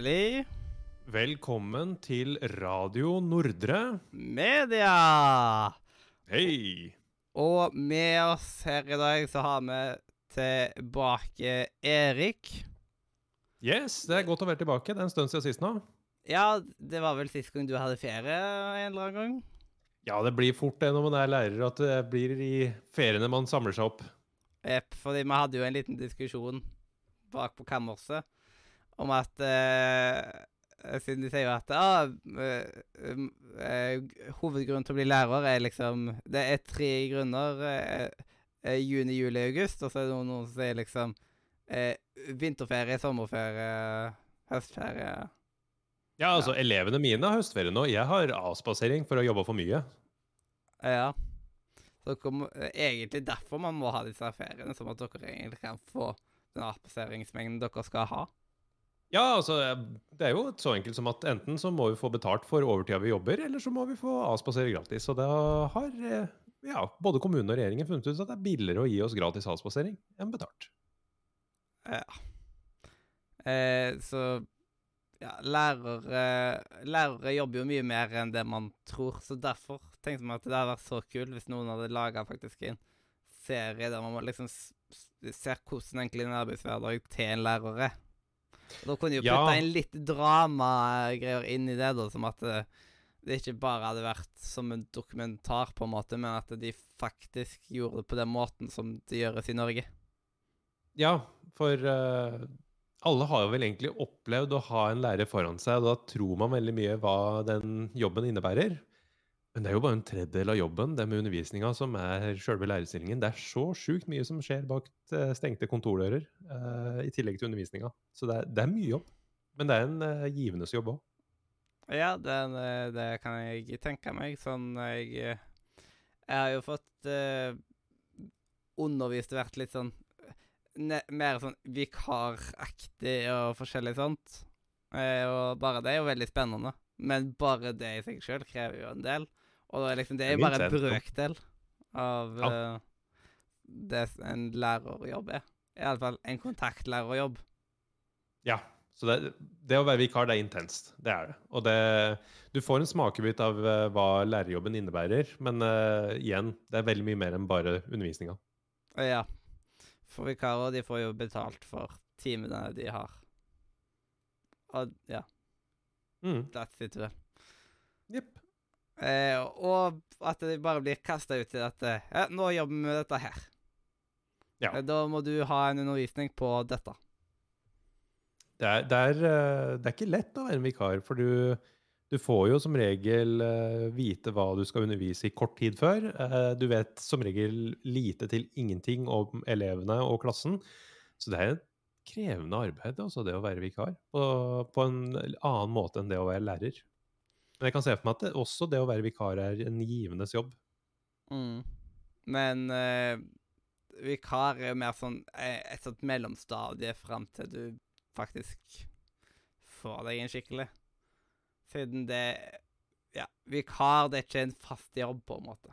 Hjertelig Velkommen til Radio Nordre. media! Hei! Og med oss her i dag så har vi tilbake Erik. Yes, det er godt å være tilbake. Det er en stund siden sist nå. Ja, det var vel sist gang du hadde ferie en eller annen gang? Ja, det blir fort det når man er lærer, at det blir i feriene man samler seg opp. Jepp, fordi vi hadde jo en liten diskusjon bak på kammerset om at eh, Siden de sier jo at ah, eh, hovedgrunnen til å bli lærer er liksom Det er tre grunner. eh, juni, juli, august. Og så er det noen, noen som sier liksom vinterferie, sommerferie, høstferie. Ja, altså, elevene mine har høstferie nå. Jeg har avspasering for å jobbe for mye. Ja. Så eh, egentlig derfor man må ha disse feriene, sånn at dere egentlig kan få den avspaseringsmengden dere skal ha. Ja, altså, det er jo så enkelt som at enten så må vi få betalt for overtida vi jobber, eller så må vi få avspasere gratis. Og da har eh, ja, både kommunen og regjeringen funnet ut at det er billigere å gi oss gratis avspasering enn betalt. Ja. Eh, så ja, lærere, lærere jobber jo mye mer enn det man tror, så derfor tenkte vi at det hadde vært så kult hvis noen hadde laga faktisk en serie der man liksom ser hvordan egentlig en arbeidshverdag til en lærer er. Da kunne de jo Ja. putta inn litt dramagreier inn i det, da, som at det, det ikke bare hadde vært som en dokumentar, på en måte, men at de faktisk gjorde det på den måten som det gjøres i Norge. Ja, for uh, alle har jo vel egentlig opplevd å ha en lærer foran seg, og da tror man veldig mye hva den jobben innebærer. Men det er jo bare en tredjedel av jobben, det med undervisninga, som er sjølve lærerstillingen. Det er så sjukt mye som skjer bak eh, stengte kontordører, uh, i tillegg til undervisninga. Så det er, det er mye jobb. Men det er en uh, givende jobb òg. Ja, det, det- kan jeg tenke meg. Sånn jeg Jeg har jo fått uh, undervist og vært litt sånn ne, Mer sånn vikaraktig og forskjellig sånt. Og bare det er jo veldig spennende. Men bare det i seg sjøl krever jo en del. Og det er liksom, det er bare en brøkdel av Ja. uh, det en lærerjobb er. Iallfall en kontaktlærerjobb. Ja. Så det, det å være vikar, det er intenst. Det er det. Og det, du får en smakebit av eh, hva lærerjobben innebærer, men uh, igjen, det er veldig mye mer enn bare undervisninga. Ja. For vikarer, de får jo betalt for timene de har. Og ja, Mm. that's it, vel. Jepp. Eh, og at de bare blir kasta ut til at eh, Ja, nå jobber vi med dette her. Ja. Eh, Da må du ha en undervisning på dette. Det er, det, er, eh, det er ikke lett å være en vikar, for du, du får jo som regel vite hva du skal undervise i kort tid før. Du vet som regel lite til ingenting om elevene og klassen. Så det er et krevende arbeid, også det å være vikar, på, på en annen måte enn det å være lærer. Men jeg kan se for meg at det, også det å være vikar er en givendes jobb. Mm. Men uh, vikar er jo mer sånn eh, et sånt mellomstadie fram til du faktisk får deg en skikkelig. Siden det Ja, vikar det er ikke en fast jobb, på en måte.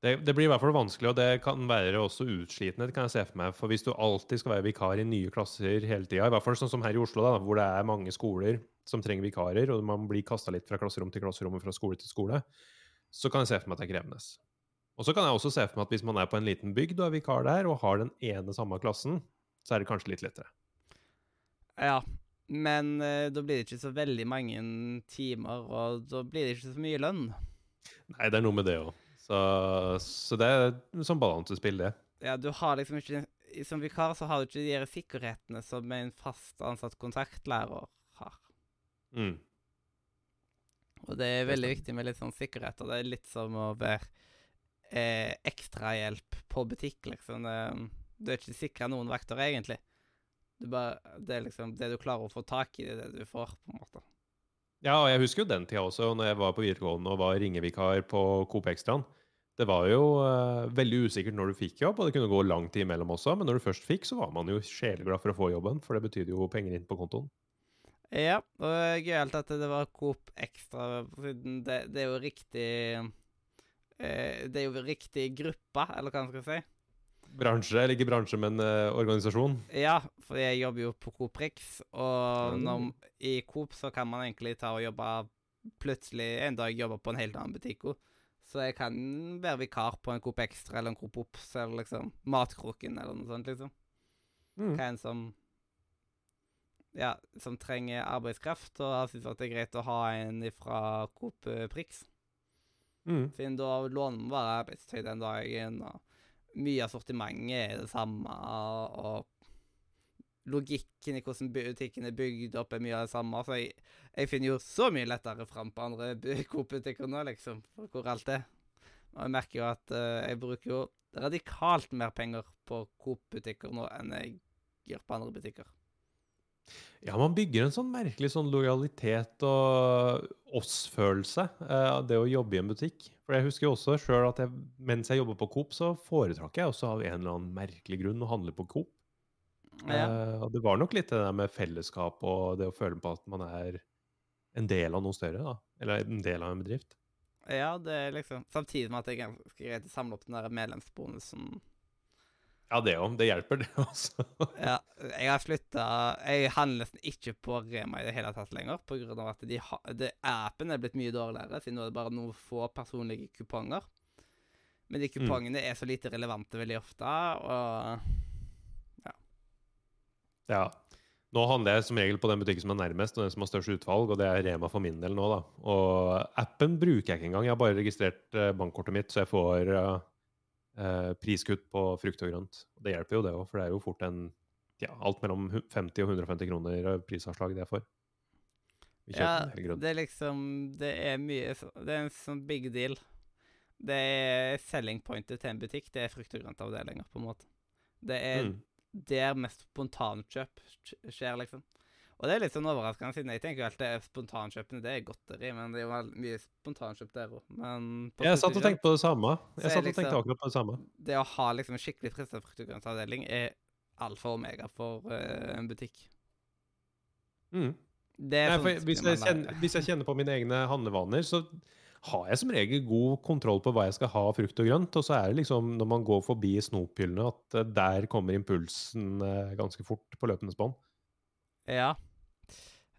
Det, det blir i hvert fall vanskelig, og det kan være også utslitende. det kan jeg se For meg. For hvis du alltid skal være vikar i nye klasser hele tida, i hvert fall sånn som her i Oslo, da, hvor det er mange skoler som trenger vikarer, og man blir kasta litt fra klasserom til klasserom og fra skole til skole, så kan jeg se for meg at det er krevende. Og så kan jeg også se for meg at hvis man er på en liten bygd og er vikar der, og har den ene samme klassen, så er det kanskje litt lettere. Ja, men uh, da blir det ikke så veldig mange timer, og da blir det ikke så mye lønn. Nei, det er noe med det òg. Så, så det er sånn balansespill, det. Ja, du har liksom ikke Som vikar så har du ikke de sikkerhetene som en fast ansatt kontaktlærer. Mm. Og det er veldig viktig med litt sånn sikkerhet, og det er litt som å være eh, ekstrahjelp på butikk, liksom. Du er ikke sikra noen vakter, egentlig. Du bare, det er liksom det du klarer å få tak i, det er det du får, på en måte. Ja, og jeg husker jo den tida også, når jeg var på videregående og var ringevikar på Coop Extraen. Det var jo uh, veldig usikkert når du fikk jobb, og det kunne gå lang tid imellom også. Men når du først fikk, så var man jo sjeleglad for å få jobben, for det betydde jo penger inn på kontoen. Ja, og gøyalt at det var Coop Extra, siden det, det er jo riktig eh, Det er jo riktig gruppe, eller hva man skal si. bransje, eller ikke bransje, men eh, organisasjon? Ja, for jeg jobber jo på Coop Rix, og Mm. når, i Coop så kan man egentlig ta og jobbe plutselig en dag jobbe på en helt annen butikk. Så jeg kan være vikar på en Coop Extra eller en Coop Ops eller liksom Matkroken eller noe sånt, liksom. Mm. Hva enn som Ja, som trenger arbeidskraft, og har syntes det er greit å ha en fra Coop eh, Prix. Mm. Siden da låner man bare arbeidstøy den dagen, og mye av sortimentet er det samme, og logikken i hvordan butikken er bygd opp, er mye av det samme. Så jeg, jeg finner jo så mye lettere fram på andre bu- Coop-butikker nå, liksom, for hvor alt er. Og jeg merker jo at uh, jeg bruker jo radikalt mer penger på Coop-butikker nå enn jeg gjør på andre butikker. Ja, man bygger en sånn merkelig sånn lojalitet og oss-følelse eh, av det å jobbe i en butikk. For jeg husker jo også sjøl at jeg, mens jeg jobber på Coop, så foretrakk jeg også av en eller annen merkelig grunn å handle på Coop. Ja. Uh, og det var nok litt det der med fellesskap og det å føle på at man er en del av noe større, da. Eller en del av en bedrift. ja, det er liksom Samtidig med at jeg er ganske greit å samle opp den der medlemsbonusen. Ja, det òg. Det hjelper, det også. Ja, jeg har flytta Jeg handler nesten ikke på Rema i det hele tatt lenger, av at de ha, det, appen er blitt mye dårligere, siden nå er det bare noen få personlige kuponger. Men de kupongene er så lite relevante veldig ofte, og Ja. Nå handler jeg som regel på den butikken som er nærmest, og den som har størst utvalg, og det er Rema for min del nå, da. Og appen bruker jeg ikke engang. Jeg har bare registrert eh, bankkortet mitt, så jeg får eh, eh, priskutt på frukt og grønt. Det hjelper jo det òg, for det er jo fort en ja, alt mellom 50 og 150 kroner eh, prisavslag det er får. Ja, det er liksom Det er mye Det er en sånn big deal. Det er selling pointet til en butikk. Det er frukt- og grøntavdelinger, på en måte. Det er Mm. der mest spontankjøp skj- skjer, liksom. Og det er litt sånn overraskende, siden jeg tenker jo alltid spontankjøpene det er godteri, men det er jo mye spontankjøp der òg. Jeg satt og tenkte på det samme. Jeg satt og liksom- tenkte akkurat på det samme. det å ha liksom en skikkelig frista frukt- og grøntavdeling er alfa og omega for uh, en butikk. Mm. Det Nei, sånn for hvis, jeg kjenner, hvis jeg kjenner på mine egne handlevaner, så har jeg som regel god kontroll på hva jeg skal ha av frukt og grønt. Og så er det liksom når man går forbi snophyllene, at eh, der kommer impulsen eh, ganske fort på løpende bånd. Ja.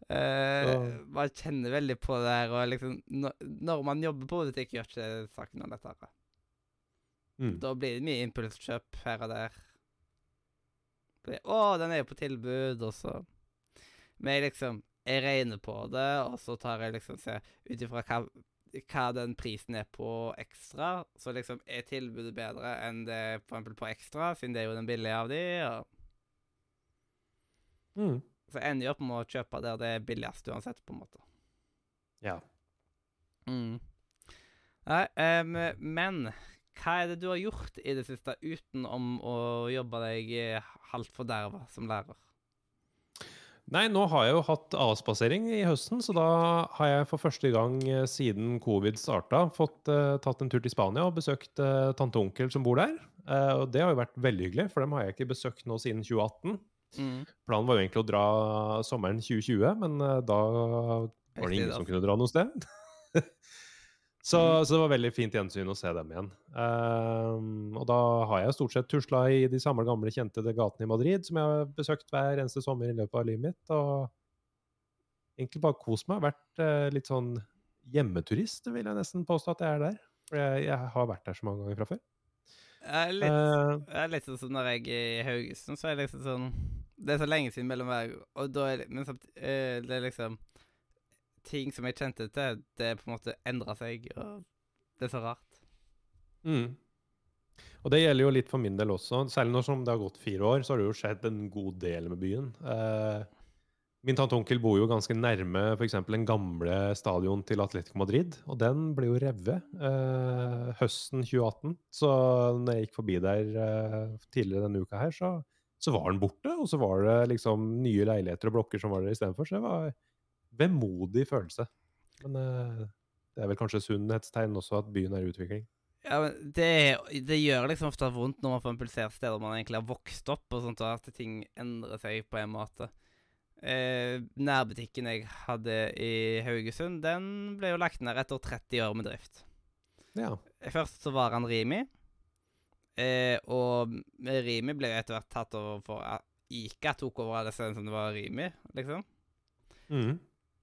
Så- man kjenner veldig på det her, og liksom Når, når man jobber på butikk, gjør ikke saken noe lettere. Mm. Da blir det mye impulskjøp her og der. Fordi, Å, den er jo på tilbud, og så Men jeg liksom Jeg regner på det, og så tar jeg liksom ser ut ifra hva, hva den prisen er på ekstra. Så liksom er tilbudet bedre enn det for eksempel på ekstra, siden det er jo den billige av de, og Mm. Så jeg ender opp med å kjøpe der det er billigst uansett, på en måte. Ja. Mm. Nei, um, men hva er det du har gjort i det siste utenom å jobbe deg eh, halvt forderva som lærer? Nei, nå har jeg jo hatt avspasering i høsten, så da har jeg for første gang eh, siden covid starta, fått uh, tatt en tur til Spania og besøkt uh, tante og onkel som bor der. Uh, og det har jo vært veldig hyggelig, for dem har jeg ikke besøkt nå siden 2018. Mm. Planen var jo egentlig å dra sommeren 2020, men eh, da var det ingen som kunne dra noe sted. så, Mm. så det var veldig fint gjensyn å se dem igjen. Um, og da har jeg stort sett tusla i de samme gamle, kjente gatene i Madrid, som jeg har besøkt hver eneste sommer i løpet av livet mitt. Og egentlig bare kost meg. Vært uh, litt sånn hjemmeturist, vil jeg nesten påstå at jeg er der. For jeg, jeg har vært der så mange ganger fra før. Jeg er litt, uh, jeg er litt sånn som når jeg er i Haugesund, så er det liksom sånn Det er så lenge siden mellom hver Og da er Men samt, eh, det er liksom Ting som jeg kjente til, det på en måte endra seg, og det er så rart. Mm. Og det gjelder jo litt for min del også. Særlig når det har gått fire år, så har det jo skjedd en god del med byen. Eh, min tante og onkel bor jo ganske nærme f.eks. den gamle stadion til Atletico Madrid. Og den ble jo revet eh, høsten 2018. Så når jeg gikk forbi der eh, tidligere denne uka her, så, så var den borte. Og så var det liksom nye leiligheter og blokker som var der istedenfor. Så det var en vemodig følelse. Men eh, det er vel kanskje sunnhetstegn også at byen er i utvikling. Ja, men det, det gjør liksom ofte vondt når man får impulsert steder man egentlig har vokst opp, og sånt, og at ting endrer seg på en måte. Eh, nærbutikken jeg hadde i Haugesund, den ble jo lagt ned etter 30 år med drift. Ja. Først så var han Rimi, eh, og Rimi ble jo etter hvert tatt over for at Ika tok over alle stedene som det var Rimi, liksom. Mm.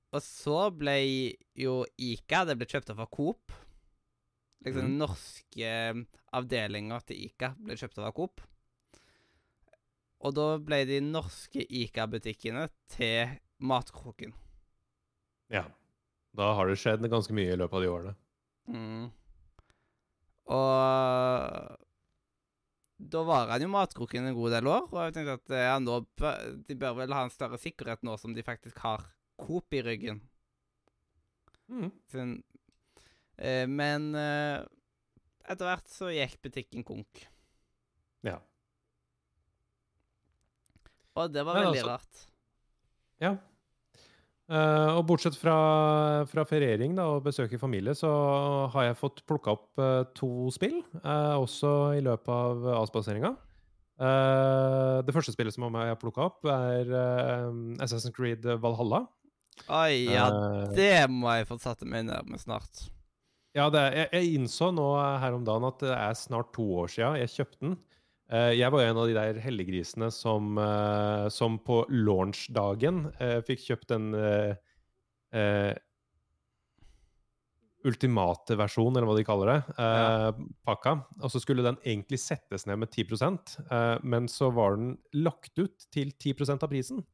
Og så ble jo Ika Det ble kjøpt opp av Coop. Liksom mm. den norske avdelinga til Ika ble kjøpt opp av Coop. Og da ble de norske Ika-butikkene til Matkroken. Ja. Da har det skjedd ganske mye i løpet av de årene. Mm. Og da var han jo Matkroken en god del år, og jeg tenkte at ja, nå bør, de bør vel ha en større sikkerhet nå som de faktisk har Coop i ryggen. Mm. Sin, eh, men eh, etter hvert så gikk butikken konk. Ja. Og det var Men veldig altså- rart. Ja. Eh, og bortsett fra, fra feriering da, og besøk i familie, så har jeg fått plukka opp uh, to spill, uh, også i løpet av avspaseringa. Det første spillet som jeg har plukka opp, er Assassin's Creed Valhalla. Oi, ja, det må jeg få satt meg ned med snart. Ja, det er, jeg, jeg innså nå her om dagen at det er snart to år sia jeg kjøpte den. Eh, jeg var en av de der helliggrisene som, eh, som på launchdagen uh, fikk kjøpt den eh, eh, ultimate versjon, eller hva de kaller det, ja. pakka. Og så skulle den egentlig settes ned med 10 eh, men så var den lagt ut til 10% av prisen.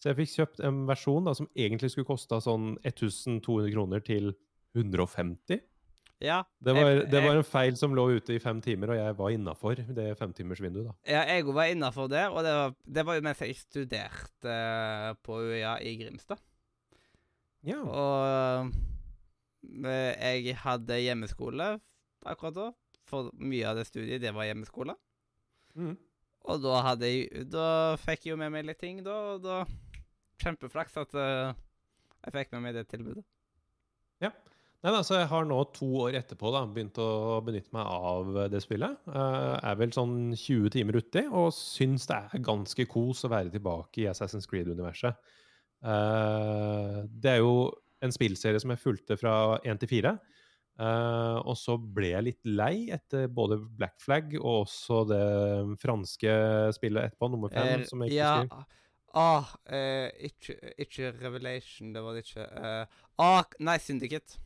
Så jeg fikk kjøpt en versjon da, som egentlig skulle kosta sånn 1200 kroner til 150. Ja, Det var, jeg, det var en feil som lå ute i fem timer, og jeg var innafor det femtimersvinduet, da. ja, jeg var innafor det, og det var, det var jo mens jeg studerte eh, på UiA i Grimstad. Ja. Og eh, jeg hadde hjemmeskole akkurat da. For mye av det studiet, det var hjemmeskole. Mm. Og da hadde jeg Da fikk jeg jo med meg litt ting, da. Og da Kjempeflaks at eh, jeg fikk med meg det tilbudet. Nei, altså, jeg har nå to år etterpå da, begynt å benytte meg av det spillet. Uh, er vel sånn 20 timer uti, og syns det er ganske kos å være tilbake i Assassin's Creed-universet. Uh, det er jo en spillserie som jeg fulgte fra 1 til 4. Uh, og så ble jeg litt lei etter både Black Flag og også det franske spillet etterpå, nummer fem, som jeg ikke ja, husker. Ah, ikke, ikke Revelation, det var det ikke. Ah, nei, Syndicate.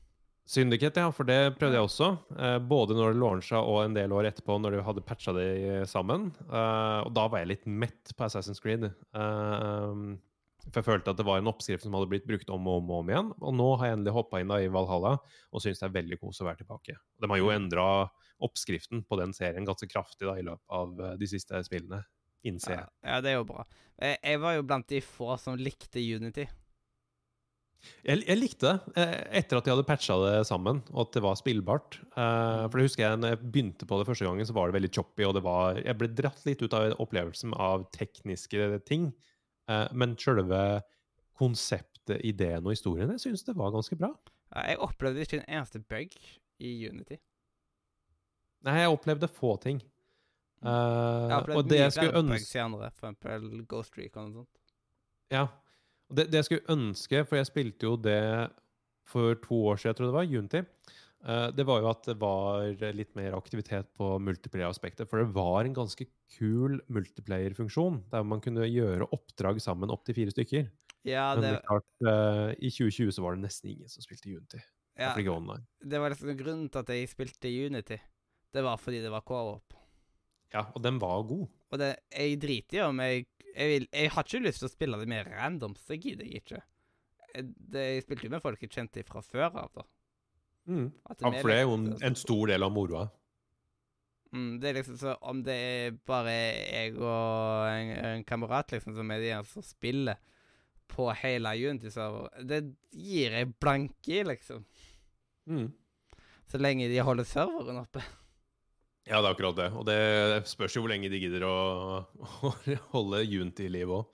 Syndicate, ja, for det prøvde jeg også. Eh, både når det launcha og en del år etterpå, når de hadde patcha det sammen. Eh, og da var jeg litt mett på Assassin's Creed. Eh, for jeg følte at det var en oppskrift som hadde blitt brukt om og om, og om igjen. Og nå har jeg endelig hoppa inn da i Valhalla og syns det er veldig kos å være tilbake. De har jo endra oppskriften på den serien ganske kraftig da i løpet av de siste spillene, innser Ja, jeg. ja, det er jo bra. Jeg, jeg var jo blant de få som likte Unity. Jeg, jeg likte det eh, etter at de hadde patcha det sammen, og at det var spillbart. Eh, for det husker jeg når jeg begynte på det første gangen, så var det veldig choppy, og det var, jeg ble dratt litt ut av opplevelsen av tekniske ting. Eh, men sjølve konseptet, ideen og historien, jeg syns det var ganske bra. Jeg opplevde ikke en eneste bug i Unity. Nei, jeg opplevde få ting. Eh, Jeg har og opplevd det mye jeg skulle ønske bugs i andre, for eksempel Ghost Recon og sånt. Ja. Det, det jeg skulle ønske, for jeg spilte jo det for to år siden, jeg tror det var, Unity, eh, det var jo at det var litt mer aktivitet på multiplayer-aspektet. For det var en ganske kul multiplayer-funksjon, der man kunne gjøre oppdrag sammen opp til fire stykker. Ja, Men det, det er klart, eh, i 2020 så var det nesten ingen som spilte Unity. ja, det var liksom grunnen til at jeg spilte Unity. Det var fordi det var co-op. Ja, og den var god. Og det, jeg driter i om jeg jeg, vil, jeg har ikke lyst til å spille det mer random, så gidder jeg ikke. Jeg, det, jeg spilte jo med folk jeg kjente fra før av, da. Mm. Ja, for det er jo en, en stor del av moroa. Mm, det er liksom så Om det er bare jeg og en, en kamerat liksom som er de som spiller på hele Unity-server, det gir jeg blanke i, liksom. Mm. Så lenge de holder serveren oppe. Ja, det er akkurat det. Og det spørs jo hvor lenge de gidder å, å holde Unity i live òg.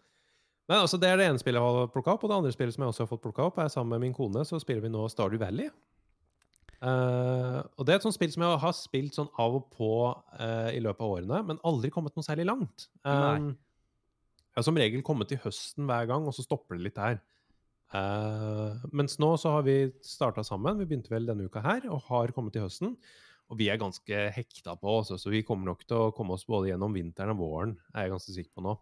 Men altså Det er det ene spillet jeg har plukka opp, og det andre spillet som jeg også har fått plukka opp, er sammen med min kone, så spiller vi nå Stardew Valley. Uh, og det er et sånt spill som jeg har spilt sånn av og på uh, i løpet av årene, men aldri kommet noe særlig langt. Um, jeg har som regel kommet til høsten hver gang, og så stopper det litt der. Uh, mens nå så har vi starta sammen. Vi begynte vel denne uka her, og har kommet til høsten. Og vi er ganske hekta på også, så vi kommer nok til å komme oss både gjennom vinteren og våren, er jeg ganske sikker på nå.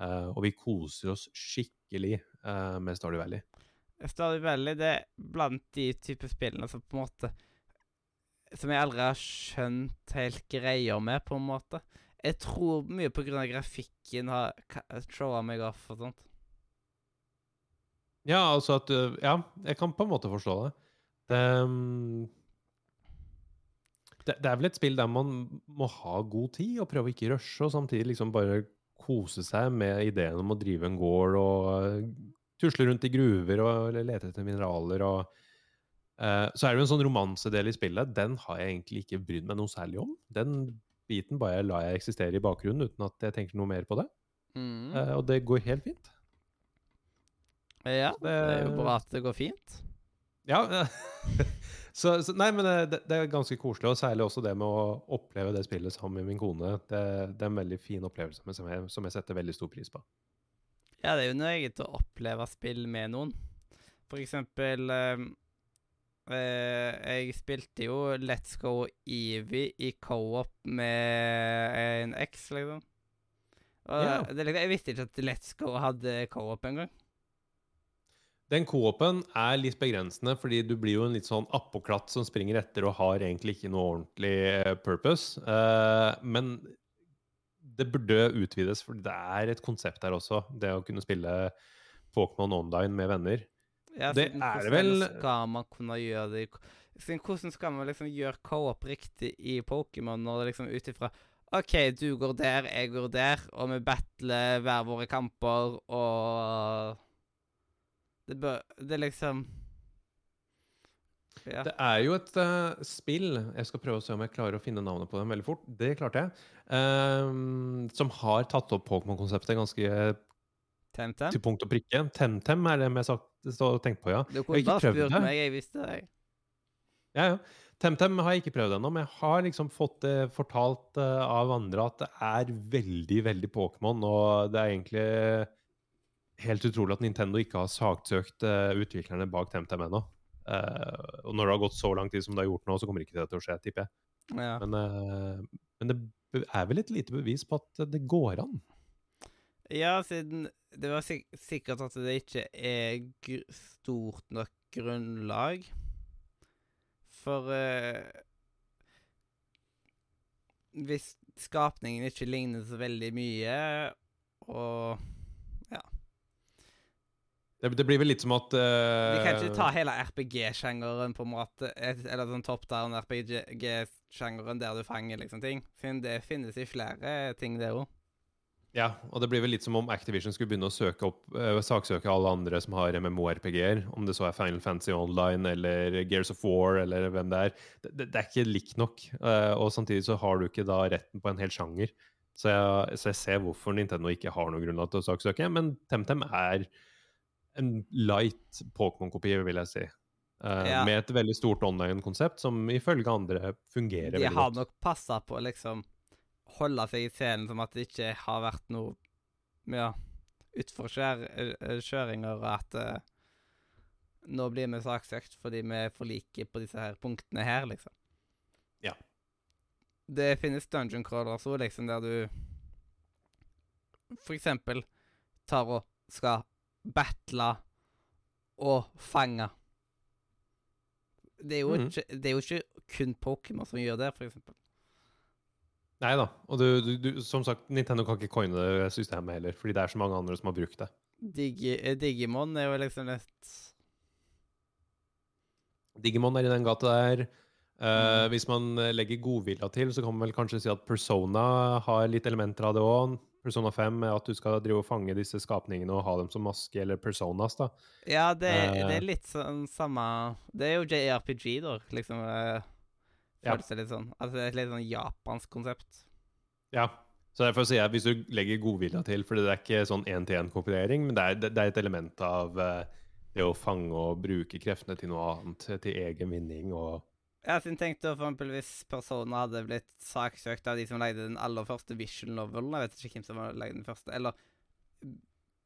Uh, og vi koser oss skikkelig uh, med Stardew Valley. Stardew Valley det er blant de type spillene som på en måte Som jeg aldri har skjønt helt greia med, på en måte. Jeg tror mye på grunn av grafikken har showa meg off og sånt. Ja, altså at øh, Ja, jeg kan på en måte forstå det. Det, mm, det, det er vel et spill der man må ha god tid og prøve å ikke rushe, og samtidig liksom bare kose seg med ideen om å drive en gård og øh, tusle rundt i gruver og eller lete etter mineraler og uh, Så er det jo en sånn romansedel i spillet. Den har jeg egentlig ikke brydd meg noe særlig om. Den biten bare lar jeg eksistere i bakgrunnen uten at jeg tenker noe mer på det. Mm. Uh, og det går helt fint. Ja, det, det er jo bra at det går fint. Ja. så, så Nei, men det, det er ganske koselig, og særlig også det med å oppleve det spillet sammen med min kone. Det, det er en veldig fin opplevelse som jeg, som jeg setter veldig stor pris på. Ja, det er jo noe eget å oppleve spill med noen. For eksempel eh, eh, Jeg spilte jo Let's Go Evie i co-op med en eks, liksom. Og Ja. det, liksom- jeg visste ikke at Let's Go hadde co-op engang. Den co-open er litt begrensende, fordi du blir jo en litt sånn appåklatt som springer etter og har egentlig ikke noe ordentlig eh, purpose. Eh, men det burde utvides, for det er et konsept der også. Det å kunne spille Pokémon online med venner. Ja, Det er det vel- skal man kunne gjøre det siden Hvordan skal man liksom gjøre co-op riktig i Pokémon når det liksom ut ifra OK, du går der, jeg går der, og vi battler hver våre kamper, og Det bør Det er liksom Ja. Det er jo et uh, spill Jeg skal prøve å se om jeg klarer å finne navnet på dem veldig fort. Det klarte jeg. Um, som har tatt opp Pokémon-konseptet ganske Temtem? til punkt og prikke. Temtem er det jeg og tenkt på, ja. Du har kunne bare spurt meg, jeg visste det. Ja, ja. Temtem har jeg ikke prøvd ennå, men jeg har liksom fått det fortalt uh, av andre at det er veldig, veldig Pokémon, og det er egentlig helt utrolig at Nintendo ikke har saksøkt eh, utviklerne bak Temtem ennå. Uh, og når det har gått så lang tid som det har gjort nå, så kommer ikke det til å skje, tipper jeg. Ja. Men, uh, men det er vel et lite bevis på at det går an. Ja, siden det var sik sikkert at det ikke er stort nok grunnlag. For uh, Hvis skapningen ikke ligner så veldig mye, og Det, det blir vel litt som at De kan ikke ta eh, hele RPG-sjangeren på en måte Eller sånn top down RPG-sjangeren der du fanger liksom ting. Det finnes i flere ting, det òg. Ja, og det blir vel litt som om Activision skulle begynne å søke opp, uh, saksøke alle andre som har MMO-RPG-er, om det så er Final Fantasy Online eller Gears of War eller hvem det er. Det, det, det er ikke likt nok, uh, og samtidig så har du ikke da retten på en hel sjanger. Så jeg, så jeg ser hvorfor Nintendo ikke har noe grunnlag til å saksøke, men Temtem er en light Pokémon-kopi, vil jeg si. Uh, Ja. Med et veldig stort online-konsept som ifølge andre fungerer De veldig har nok passa på å liksom holde seg i scenen som at det ikke har vært noe ja, utforkjøringer, og at uh, nå blir vi saksøkt fordi vi er for like på disse her punktene her, liksom. Ja. Det finnes dungeon crawlers òg, liksom, der du for eksempel tar og skal battle og fange. Det er jo, mm. ikke, det er jo ikke kun Pokémon som gjør det, eksempel. Nei da. Og du, du, du, som sagt, Nintendo kan ikke coine det systemet heller, fordi det er så mange andre som har brukt det. Digi, eh, Digimon er jo liksom litt Digimon er i den gata der. Uh, Mm. Hvis man eh, legger godvilja til, så kan man vel kanskje si at Persona har litt elementer av det òg. Persona 5 er at du skal drive og fange disse skapningene og ha dem som maske, eller personas, da. Ja, det, det Eh. er litt sånn samme Det er jo JRPG, da, liksom. eh, Ja. Føles det litt sånn. Altså, det er et litt sånn japansk konsept. Ja. Så derfor sier jeg, hvis du legger godvilja til, for det er ikke sånn én-til-én-kopiering, men det er, det, det er et element av uh, det å fange og bruke kreftene til noe annet, til egen vinning og Jeg har tenkt å for hvis personer hadde blitt saksøkt av de som lagde den aller første visual novelen, jeg vet ikke hvem som lagde den første, eller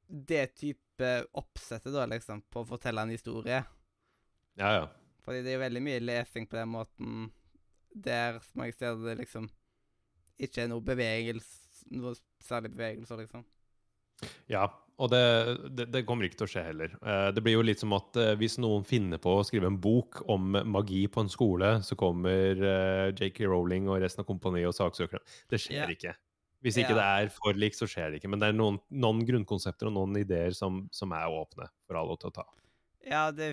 det type oppsettet, da, liksom, på å fortelle en historie. Ja, ja. Fordi det er jo veldig mye lesing på den måten. der jeg ser det liksom ikke er noe bevegelse Noe særlig bevegelser, liksom. Ja, og det, det, det, kommer ikke til å skje heller. Eh, det blir jo litt som at eh, hvis noen finner på å skrive en bok om magi på en skole, så kommer eh, JK Rowling og resten av kompaniet og saksøker dem. Det skjer yeah. ikke. Hvis ikke yeah. det er forlik, så skjer det ikke. Men det er noen, noen grunnkonsepter og noen ideer som, som, er åpne for alle til å ta. Ja, det,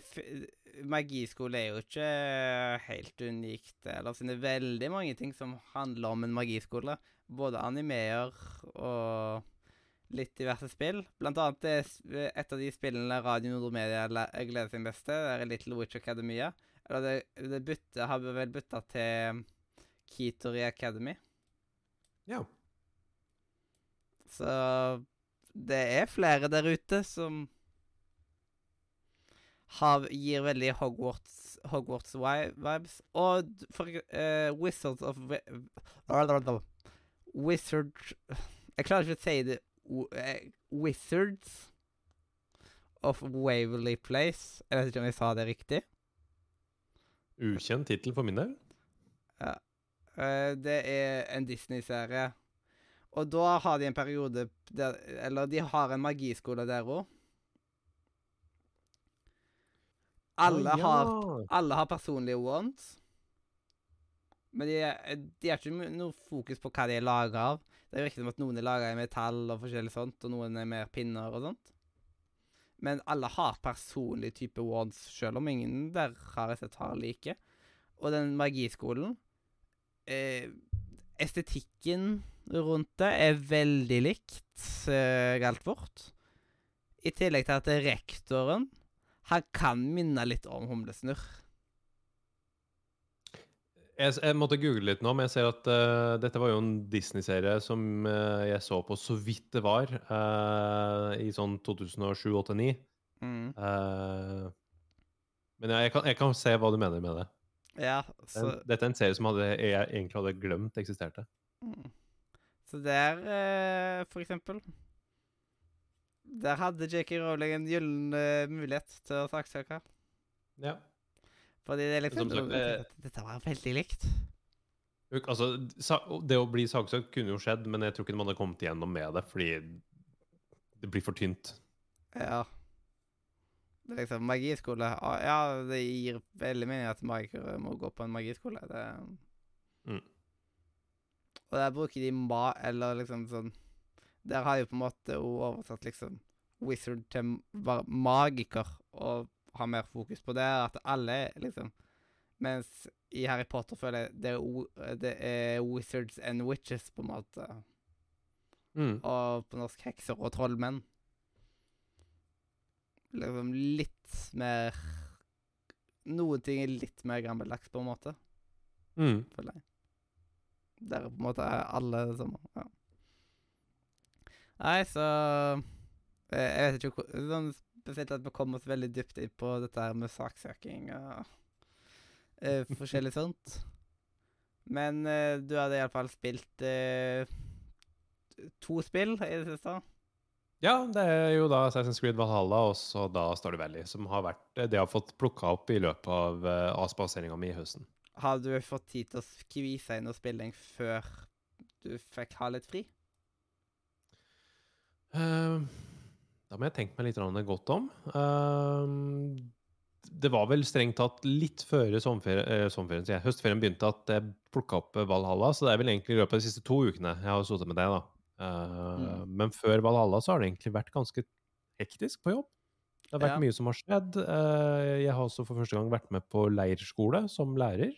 magiskole er jo ikke helt unikt. Eller det er veldig mange ting som handler om en magiskole både animeer og litt diverse spill. Blant annet er et av de spillene Radio Nordmedia gleder seg mest til, er Little Witch Academia. Eller det, det bytte, har vel bytta til Kitori Academy. Ja. Så det er flere der ute som har, gir veldig Hogwarts, Hogwarts vibes. Og for uh, Wizards of Wizard Jeg klarer ikke å si det. Eh, Wizards of Waverly Place. Jeg vet ikke om jeg sa det riktig. Ukjent tittel for min del. Ja. Uh, det er en Disney-serie. Og da har de en periode der Eller de har en magiskole der òg. Alle, oh, ja. har, alle har personlige wants. Men de, de har ikke noe fokus på hva de er laga av. Det er jo riktig at noen er laga i metall og forskjellig sånt, og noen er mer pinner og sånt. Men alle har personlig type wands, selv om ingen der har jeg sett har like. Og den magiskolen eh, Estetikken rundt det er veldig likt eh, Galtvort. I tillegg til at rektoren han kan minne litt om Humlesnurr. Jeg, jeg, måtte google litt nå, men jeg ser at uh, dette var jo en Disney-serie som uh, jeg så på så vidt det var, uh, i sånn 2007-2008-2009. Mm. men jeg, jeg, kan, jeg, kan, se hva du mener med det. Ja, så... Den, dette er en serie som hadde, jeg egentlig hadde glemt eksisterte. Mm. Så der, for eksempel Der hadde J.K. Rowling en gyllen mulighet til å saksøke. Ja. Fordi det er liksom sagt, det, Dette var veldig likt. Altså, det å bli saksøkt kunne jo skjedd, men jeg tror ikke man hadde kommet igjennom med det, fordi det blir for tynt. Ja. Det er liksom magiskole Ja, det gir veldig mening at magikere må gå på en magiskole. Det mm. Og der bruker de ma... Eller liksom sånn Der har de på en måte oversatt liksom wizard til magiker, og ha mer fokus på det. At alle, liksom Mens i Harry Potter føler jeg det er, det er wizards and witches, på en måte. Mm. Og på norsk hekser og trollmenn. Liksom litt mer Noen ting er litt mer gammeldags, på en måte. Mm. Føler jeg. Der på en måte er alle det samme. Ja. Nei, så eh, Jeg vet ikke hvor spesielt at vi kom oss veldig dypt inn på dette her med saksøking og uh, forskjellig sånt. Men uh, du hadde iallfall spilt uh, to spill i det siste? Ja, det er jo da Assassin's Creed Valhalla og så da Stardew Valley, som har vært det jeg har fått plukka opp i løpet av uh, avspaseringa mi i høsten. Har du fått tid til å skvise inn noe spilling før du fikk ha litt fri? Uh, da må jeg tenke meg litt godt om. Uh, det var vel strengt tatt litt før sommerferien, eh, sommerferien jeg, høstferien begynte at jeg plukka opp Valhalla. Så det er vel egentlig i løpet av de siste to ukene jeg har sittet med det. da. Uh, mm. Men før Valhalla så har det egentlig vært ganske hektisk på jobb. Det har vært ja. mye som har skjedd. Uh, jeg har også for første gang vært med på leirskole som lærer.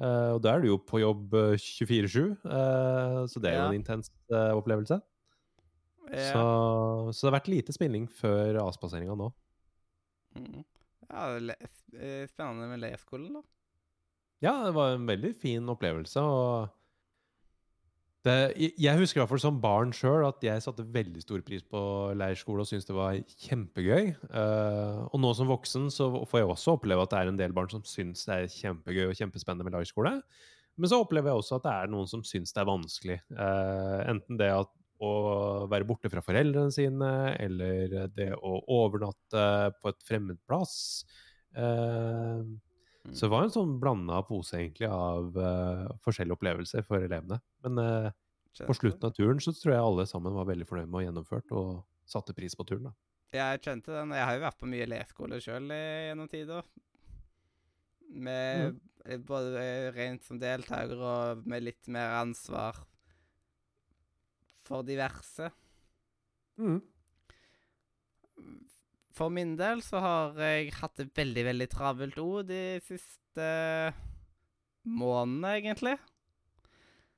Uh, og da er du jo på jobb 24-7, så det er jo en intens opplevelse. Ja. Så, så, det har vært lite spilling før avspaseringa nå. Mm. Ja, eh, Spennende med leirskolen, da. Ja, det var en veldig fin opplevelse. det, jeg husker i hvert fall som barn sjøl at jeg satte veldig stor pris på leirskole og syntes det var kjempegøy. Uh, og nå som voksen så får jeg også oppleve at det er en del barn som syns det er kjempegøy og kjempespennende med leirskole. Men så opplever jeg også at det er noen som syns det er vanskelig. Uh, enten det at å være borte fra foreldrene sine, eller det å overnatte på et fremmed plass. Eh, Mm. Så det var en sånn blanda pose egentlig av eh, forskjellige opplevelser for elevene. Men eh, på slutten av turen så tror jeg alle sammen var veldig fornøyd med å ha gjennomført og satte pris på turen. da. Jeg kjente den. Jeg har jo vært på mye leskole sjøl gjennom tider. Med mm. både rent som deltaker og med litt mer ansvar for diverse. Mm. For min del så har jeg hatt det veldig, veldig travelt òg de siste månedene, egentlig.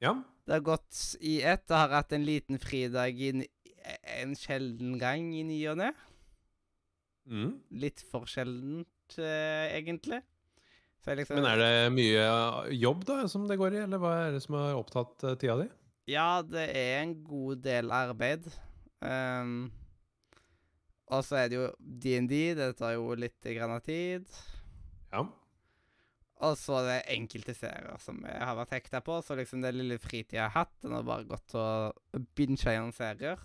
Ja. Det har gått i ett. Jeg har hatt en liten fridag i en sjelden gang i ny og ne. Mm. Litt for sjeldent, eh, egentlig. Liksom Men er det mye jobb da som det går i, eller hva er det som har opptatt eh, tida di? Ja, det er en god del arbeid. Um, og så er det jo DND. Det tar jo litt grann av tid. Ja. Og så er det enkelte serier som jeg har vært hekta på. Så liksom det lille fritida jeg har hatt, den har bare gått til å binge gjennom serier.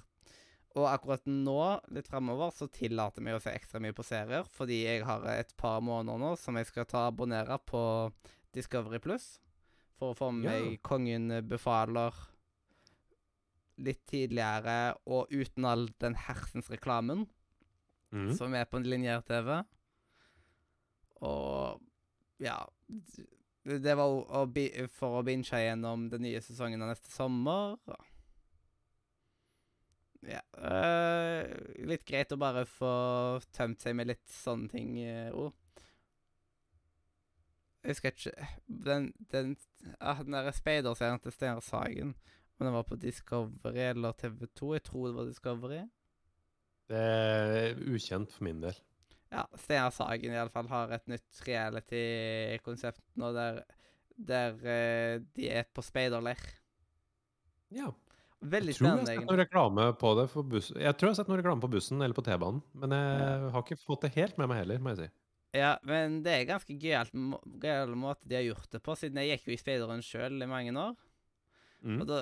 Og akkurat nå, litt framover, så tillater vi å se ekstra mye på serier. Fordi jeg har et par måneder nå som jeg skal ta abonnere på Discovery Pluss. For å få med Ja. meg Kongen befaler litt tidligere, og uten all den hersens reklamen Mm. som er på en lineær-TV. Og ja Det var å for å binge gjennom den nye sesongen av neste sommer. Ja. eh, litt greit å bare få tømt seg med litt sånne ting òg. jeg husker ikke Den, den, ah, den der speiderserien til Steinar Sagen, om den var på Discovery eller TV2. Jeg tror det var Discovery. Det er ukjent for min del. Ja, Steinar Sagen i alle fall har et nytt reality-konsept nå der, der eh, de er på speiderleir. Ja. Veldig Jeg tror jeg har sett egentlig. noe reklame på det for bussen. Jeg tror jeg har sett noe reklame på bussen eller på T-banen, men jeg har ikke fått det helt med meg heller, må jeg si. Ja, men det er ganske gøyalt må- gøyal måte de har gjort det på, siden jeg gikk jo i speideren sjøl i mange år. Mm. Og da,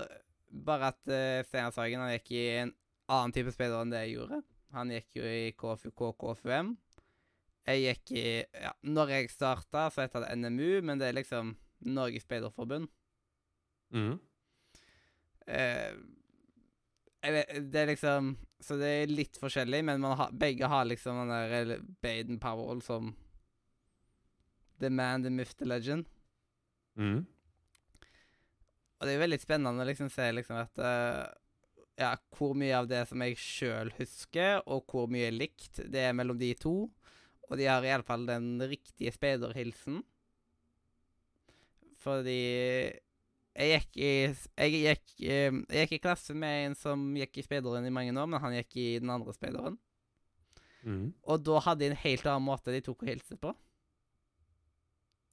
bare at uh, Steinar Sagen han gikk i en annen type spiller enn det jeg gjorde. Han gikk jo i KFUK og KFUM. Jeg gikk i ja, Når jeg starta, så het det NMU, men det er liksom Norges Speiderforbund. Mm. Eh, vet, det er liksom Så det er litt forskjellig, men man har, begge har liksom den der Baden Powell som The man, the myth, the legend. Mm. Og det er jo veldig spennende å liksom se liksom at uh, Ja, hvor mye av det som jeg sjøl husker, og hvor mye likt det er mellom de to. Og de har iallfall den riktige speiderhilsen. Fordi jeg gikk i jeg gikk, eh, jeg gikk i klasse med en som gikk i speideren i mange år, men han gikk i den andre speideren. Mm. Og da hadde de en helt annen måte de tok og hilste på.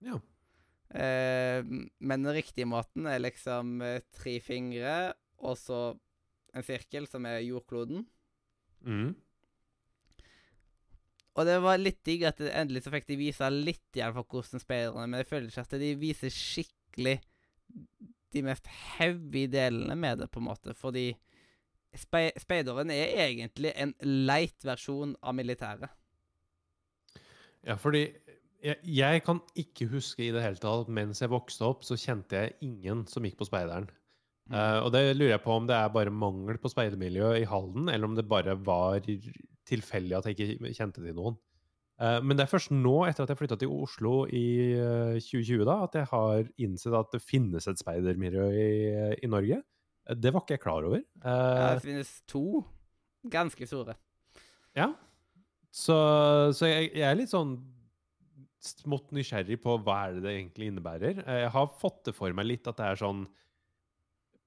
Ja. Eh, men den riktige måten er liksom eh, tre fingre, og så en sirkel, som er jordkloden. Mm. Og det var litt digg at endelig så fikk de vise litt igjen for hvordan speiderne Men jeg føler ikke at de viser skikkelig de mest heavy delene med det, på en måte. Fordi spe speideren er egentlig en leit versjon av militæret. Ja, fordi jeg, jeg kan ikke huske i det hele tatt Mens jeg vokste opp, så kjente jeg ingen som gikk på speideren. Eh, og det lurer jeg på om det er bare mangel på speidermiljø i Halden, eller om det bare var tilfeldig at jeg ikke kjente til noen. Uh, men det er først nå, etter at jeg flytta til Oslo i uh, 2020, da, at jeg har innsett at det finnes et speidermiljø i, i Norge. Eh, Det var ikke jeg klar over. Ja, Eh, det finnes to ganske store. Ja. Så, så jeg, jeg er litt sånn smått nysgjerrig på hva er det det egentlig innebærer. Eh, Jeg har fått det for meg litt at det er sånn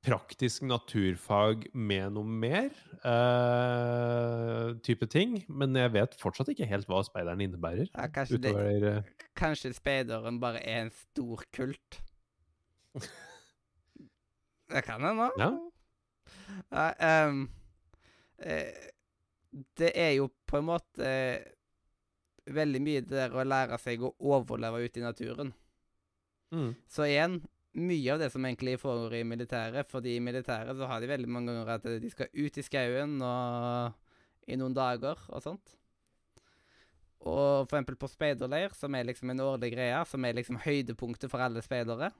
praktisk naturfag med noe mer uh, type ting. Men jeg vet fortsatt ikke helt hva speideren innebærer. Ja, kanskje, Utover det, kanskje speideren bare er en stor kult. Det kan hende. Ja. Ja, um, eh, det er jo på en måte eh, veldig mye det der å lære seg å overleve ute i naturen. mm, Så igjen, mye av det som egentlig foregår i militæret, fordi i militæret så har de veldig mange ganger at de skal ut i skauen og i noen dager og sånt. Og for eksempel på speiderleir, som er liksom en årlig greie, som er liksom høydepunktet for alle speidere.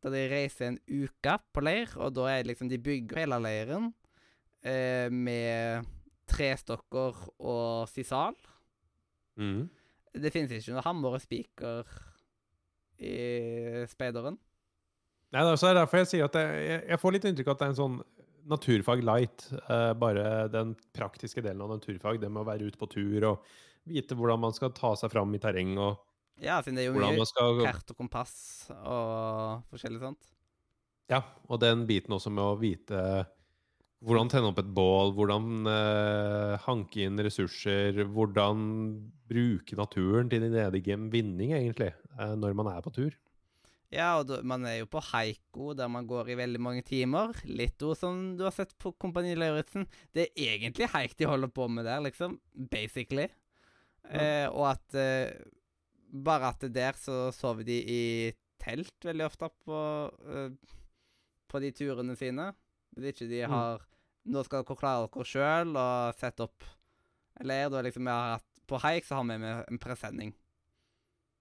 Da de reiser en uke på leir, og da er liksom de bygger hele leiren eh, med trestokker og sisal. Mm. Det finnes ikke noe hammer og spiker i speideren. Nei, det er derfor jeg sier at jeg, jeg- jeg får litt inntrykk av at det er en sånn naturfag light. Eh, bare den praktiske delen av naturfag, det med å være ute på tur og vite hvordan man skal ta seg fram i terreng, og Ja, siden det er jo mye man skal kart og kompass og forskjellig sånt. Ja, og den biten også med å vite hvordan tenne opp et bål, hvordan eh, hanke inn ressurser, hvordan bruke naturen til din egen vinning, egentlig, eh, når man er på tur. Ja, og man er jo på haiko, der man går i veldig mange timer. Litt ord som du har sett på Kompani Lauritzen. Det er egentlig haik de holder på med der, liksom. Basically. Eh, og at eh, Bare at der så sover de i telt veldig ofte på, eh, på de turene sine. Hvis ikke de Mm. har Nå skal dere klare dere sjøl og sette opp en leir. Da liksom vi har hatt På haik så har vi med en presenning.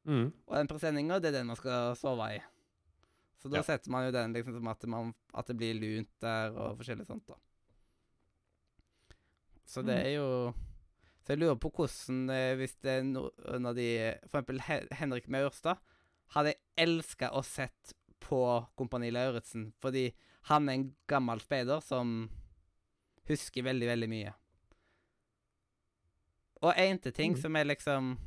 Mm. Og den presenninga, det er den man skal sove i. Så da Ja. setter man jo den liksom som at, man, at det blir lunt der og forskjellig sånt, da. Så det Mm. er jo Så jeg lurer på hvordan eh, Hvis det er noen av de For eksempel Henrik Maurstad hadde jeg elska å sett på Kompani Lauritzen, fordi han er en gammel speider som husker veldig, veldig mye. Og til ting Mm. som er liksom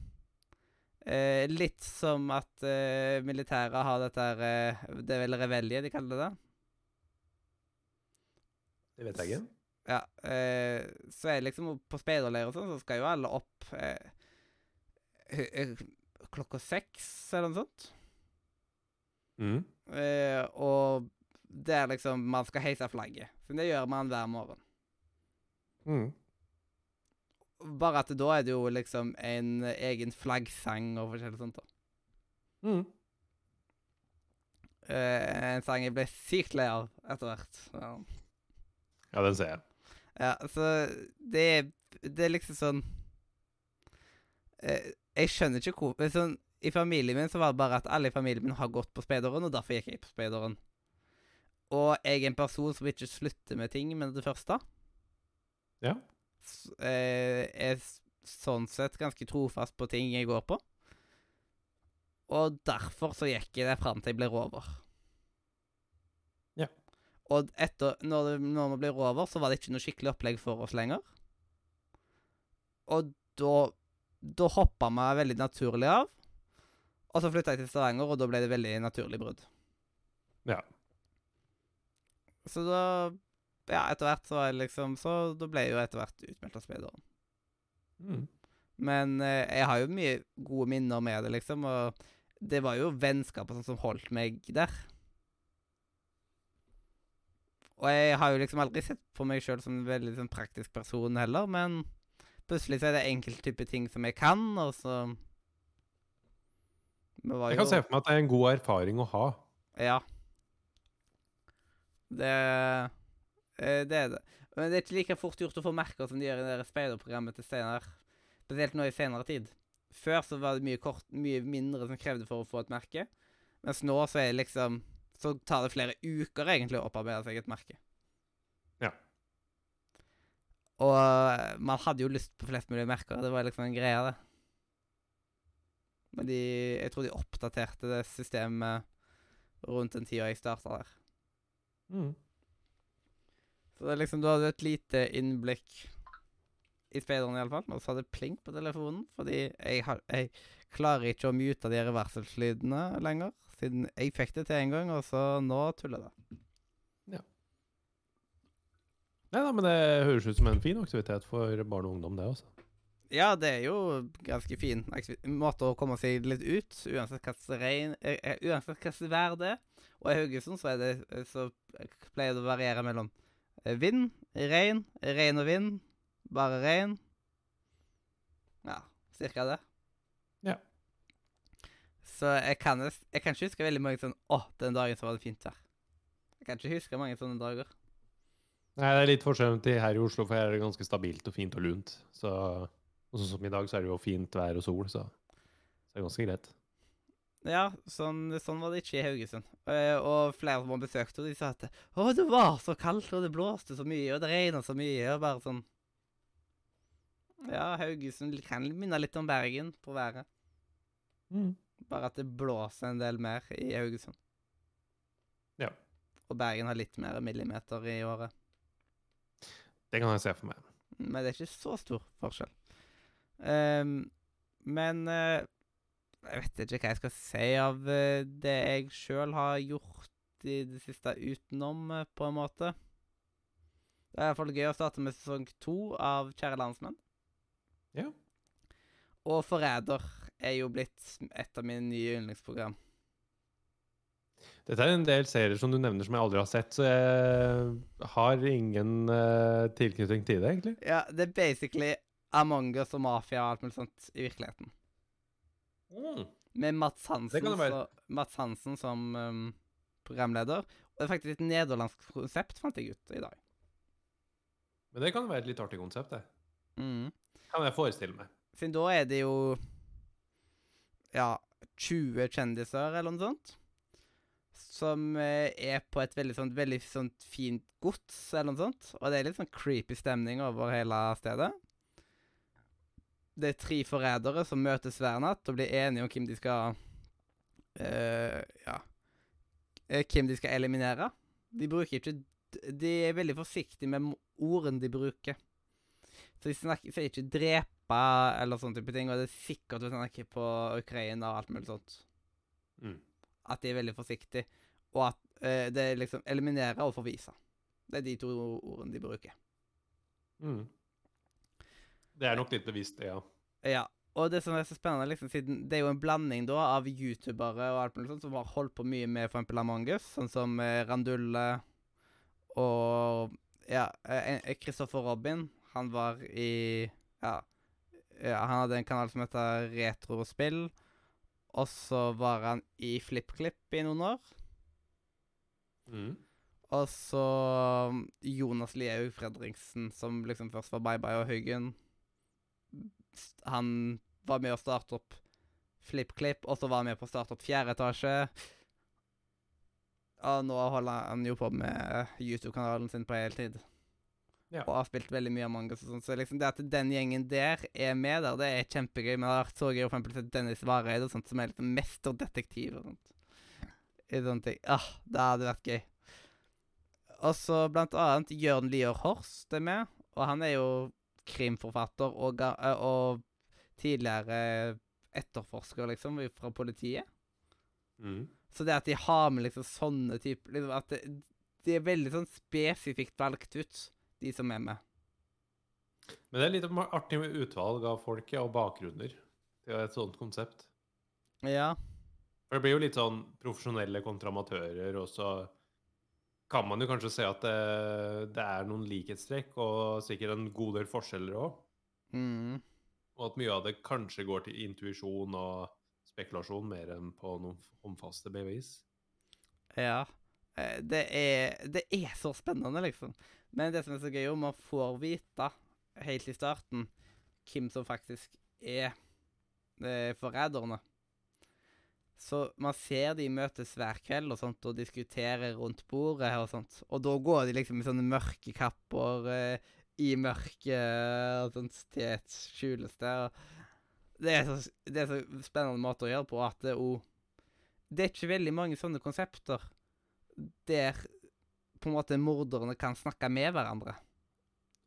eh, Litt som at eh, militæret har dette eh, Det er vel revelje de kaller det? Det vet jeg ikke. Ja. Eh, så er det liksom på speiderleir og sånn, så skal jo alle opp eh, eh, klokka seks, eller noe sånt. Mm. Eh, og det er liksom Man skal heise flagget. Så det gjør man hver morgen. Mm. Bare at da er det jo liksom en egen flaggsang og forskjellig sånt. da. Mm. Uh, en sang jeg ble sykt lei av etter hvert. Ja. Ja, den ser jeg. Ja, så det er, det er liksom sånn uh, Jeg skjønner ikke hvor sånn, I familien min så var det bare at alle i familien min har gått på speideren, og derfor gikk jeg på speideren. Og jeg er en person som ikke slutter med ting med det første. Ja. Så, eh, er sånn sett ganske trofast på ting jeg går på. Og derfor så gikk jeg det fram til jeg ble rover. Ja. Og etter, når, det, når vi ble rover, så var det ikke noe skikkelig opplegg for oss lenger. Og da, da hoppa vi veldig naturlig av. Og så flytta jeg til Stavanger, og da ble det veldig naturlig brudd. Ja. Så da Ja, etter hvert så var jeg liksom Så da ble jeg jo etter hvert utmeldt av speideren. Mm. Men eh, jeg har jo mye gode minner med det, liksom. Og det var jo vennskap sånn som holdt meg der. Og jeg har jo liksom aldri sett på meg sjøl som en veldig sånn praktisk person heller, men plutselig så er det enkelte typer ting som jeg kan, og så var Jeg kan se for meg at det er en god erfaring å ha. Ja. Det eh, Det er det. Men det er ikke like fort gjort å få merker som de gjør i det der speiderprogrammet til Steinar. Spesielt nå i senere tid. Før så var det mye, kort, mye mindre som krevde for å få et merke. Mens nå så er det liksom Så tar det flere uker egentlig å opparbeide seg et merke. Ja. Og eh, man hadde jo lyst på flest mulig merker. Det var liksom en greie, det. Men de Jeg tror de oppdaterte det systemet rundt den tida jeg starta der. Mm. Så det er liksom, du hadde et lite innblikk i speideren iallfall. Og så hadde det pling på telefonen, fordi jeg, har, jeg klarer ikke å mute de reverselslydene varselslydene lenger. Siden jeg fikk det til en gang, og så nå tuller det. Nei da, men det høres ut som en fin aktivitet for barn og ungdom, det også. Ja, det er jo ganske fin måte å komme seg litt ut, uansett hva eh, eh, slags vær det er. Og i Haugesund så, er det, eh, så pleier det å variere mellom eh, vind, regn, regn og vind, bare regn. Ja, cirka det. Ja. Så jeg kan, jeg kan ikke huske veldig mange sånn Å, den dagen så var det fint vær. Jeg kan ikke huske mange sånne dager. Nei, det er litt forskjell til her i Oslo, for her er det ganske stabilt og fint og lunt. Så Og sånn som i dag, så er det jo fint vær og sol, så, så det er ganske greit. Ja, sånn, sånn var det ikke i Haugesund. Uh, og flere som har besøkt henne, de sa at å, det var så kaldt, og det blåste så mye, og det regna så mye, og bare sånn Ja, Haugesund kan minne litt om Bergen på været. Mm. Bare at det blåser en del mer i Haugesund. Ja. Og Bergen har litt mer millimeter i året. Det kan jeg se for meg. Men det er ikke så stor forskjell. Ehm, men eh, jeg vet ikke hva jeg skal si av eh, det jeg sjøl har gjort i det siste utenom, eh, på en måte. Det er i hvert fall gøy å starte med sesong to av Kjære landsmenn. Ja. Og Forræder er jo blitt et av mine nye yndlingsprogram. Dette er en del serier som du nevner som jeg aldri har sett, så jeg har ingen uh, tilknytning til det, egentlig. Ja, det er basically Among us og mafia og alt mulig sånt i virkeligheten. Med Mats Hansen, så, Mats Hansen som um, programleder. Og det er faktisk et nederlandsk konsept, fant jeg ut i dag. Men det kan jo være et litt artig konsept, det. Mm. Kan jeg forestille meg. Siden da er det jo ja, 20 kjendiser eller noe sånt. Som eh, er på et veldig sånt, veldig sånt fint gods eller noe sånt. Og det er litt sånn creepy stemning over hele stedet. Det er tre forrædere som møtes hver natt og blir enige om hvem de skal uh, Ja eh, Hvem de skal eliminere. De bruker ikke De er veldig forsiktige med ordene de bruker. Så de snakker, sier ikke 'drepe' eller sånne type ting, og det er sikkert at de snakker på Ukraina og alt mulig sånt. Mm. At de er veldig forsiktige, og at uh, det er liksom 'eliminere' og 'forvise'. Det er de to ordene de bruker. Mm. Det er nok litt bevisst, ja. Ja. Og det som er så spennende, liksom, siden det er jo en blanding da av youtubere og alt mulig sånt som har holdt på mye med f.eks. Among us, sånn som eh, Randulle og ja, eh, eh, Christopher Robin. Han var i ja, ja, han hadde en kanal som heter Retrospill. Og så var han i FlippKlipp i noen år. Mm. Og så um, Jonas Lihaug Fredriksen, som liksom først var Bye Bye og Huggen. Han var med å starte opp FlippKlipp, og så var han med på å starte opp Fjerde etasje. Og nå holder han jo på med YouTube-kanalen sin på heltid. Ja. Og har spilt veldig mye av us og sånn. Så liksom det at den gjengen der er med der, det er kjempegøy. Men der så jeg jo for eksempel sett Dennis Vareide og sånt, som er liksom mesterdetektiv og sånt. I sånne ting. Ah, det hadde vært gøy. Og så blant annet Jørn Lier Horst er med. Og han er jo krimforfatter og, eh, og tidligere etterforsker, liksom, fra politiet. Mm. Så det at de har med liksom sånne typer liksom At det, de er veldig sånn spesifikt valgt ut, de som er med. Men det er litt artig med utvalg av folk og bakgrunner til et sånt konsept. Ja. For det blir jo litt sånn profesjonelle kontra amatører, og så kan man jo kanskje se at det, det er noen likhetstrekk, og sikkert en god del forskjeller òg. Mm. Og at mye av det kanskje går til intuisjon og spekulasjon mer enn på noen omfaste bevis. Ja. Eh, Det er, det er så spennende, liksom. Men det som er så gøy, er om man får vite helt i starten hvem som faktisk er eh, forræderne. Så man ser de møtes hver kveld og sånt, og diskuterer rundt bordet og sånt. Og da går de liksom i sånne mørke kapper eh, i mørket og sånt til et skjulested. Det er, så, det er så spennende måte å gjøre på at det, o- det er ikke veldig mange sånne konsepter der på en måte morderne kan snakke med hverandre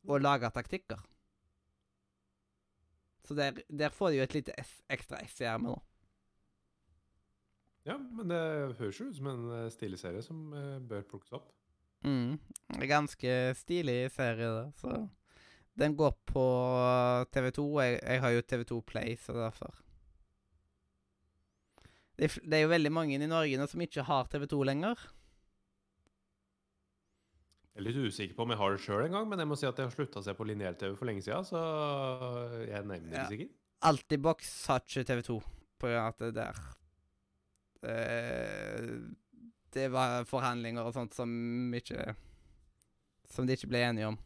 og lage taktikker. Så der, der får de jo et lite ekstra S i ermet nå. Ja, men det høres jo ut som en eh, stilig serie som eh, bør plukkes opp. Mm. Ganske stilig serie, det. Så den går på TV2. Jeg, jeg har jo TV2 Play, så derfor det det er jo veldig mange i Norge nå som ikke har TV2 lenger. Jeg er litt usikker på om jeg har det sjøl engang, men jeg må si at jeg har slutta å se på lineær-TV for lenge siden, så jeg er nærmere Ja. sikker. sikkert. Altibox har ikke TV2 på grunn av at det der eh, Det var forhandlinger og sånt som ikke Som de ikke ble enige om.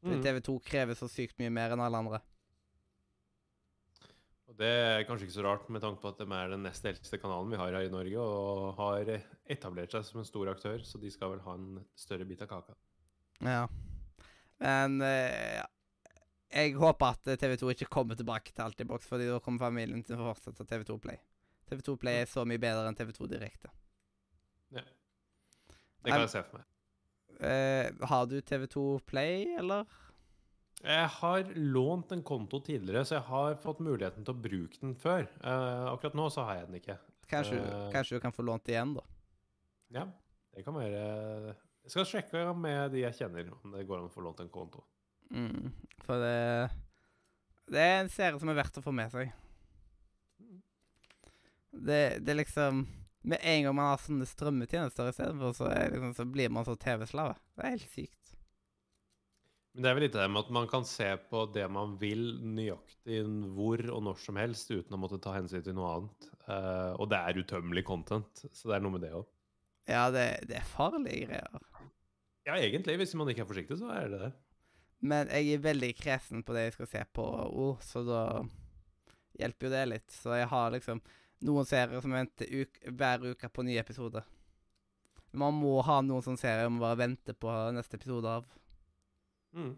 Fordi Mm. TV2 krever så sykt mye mer enn alle andre. Det er kanskje ikke så rart med tanke på at de er den nest eldste kanalen vi har her i Norge, og har etablert seg som en stor aktør, så de skal vel ha en større bit av kaka. Ja. Men eh, ja. jeg håper at TV2 ikke kommer tilbake til Altibox, fordi da kommer familien til å fortsette TV2 Play. TV2 Play er så mye bedre enn TV2 Direkte. Ja. Det kan jeg se for meg. Uh, har du TV2 Play, eller? Jeg har lånt en konto tidligere, så jeg har fått muligheten til å bruke den før. Uh, akkurat nå så har jeg den ikke. Kanskje, uh, kanskje du kan få lånt igjen, da. Ja, det kan være Jeg skal sjekke med de jeg kjenner, om det går an å få lånt en konto. Mm, for det Det er en serie som er verdt å få med seg. Det, det er liksom Med en gang man har sånne strømmetjenester istedenfor, så, liksom, så blir man så TV-slave. Det er helt sykt. Men det er vel litt det med at man kan se på det man vil, nøyaktig hvor og når som helst, uten å måtte ta hensyn til noe annet. Uh, og det er utømmelig content, så det er noe med det òg. Ja, det, det er farlige greier. Ja, egentlig. Hvis man ikke er forsiktig, så er det det. Men jeg er veldig kresen på det jeg skal se på O, så da hjelper jo det litt. Så jeg har liksom noen serier som venter uk hver uke på nye episoder. Man må ha noen sånne serier man bare venter på neste episode av. Mm.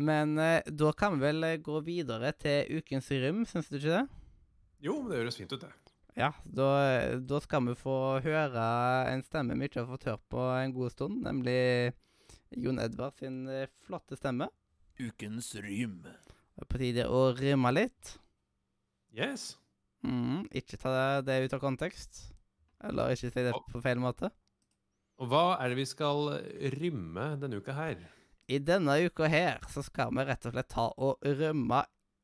Men eh, da kan vi vel eh, gå videre til ukens rym, syns du ikke det? Jo, men det høres fint ut, det. Ja, da, da skal vi få høre en stemme vi ikke har fått hørt på en god stund, nemlig Jon Edvard sin eh, flotte stemme. Ukens rym. Det er På tide å rymme litt. Yes. Mhm, ikke ta det, ut av kontekst. Eller ikke si det på feil måte. Og hva er det vi skal rymme denne uka her? I denne uka her så skal vi rett og slett ta og rømme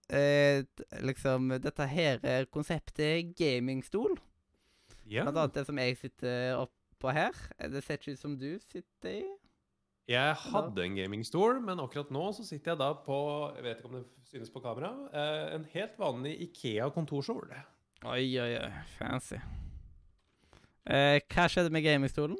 eh, liksom dette her eh, konseptet gamingstol. Ja. Blant annet det som jeg sitter oppå her. Eh, Det ser ikke ut som du sitter i. Jeg hadde en gamingstol, men akkurat nå så sitter jeg da på Jeg vet ikke om det synes på kamera. eh, en helt vanlig Ikea kontorstol. Oi, oi, oi. Fancy. Eh, hva skjedde med gamingstolen?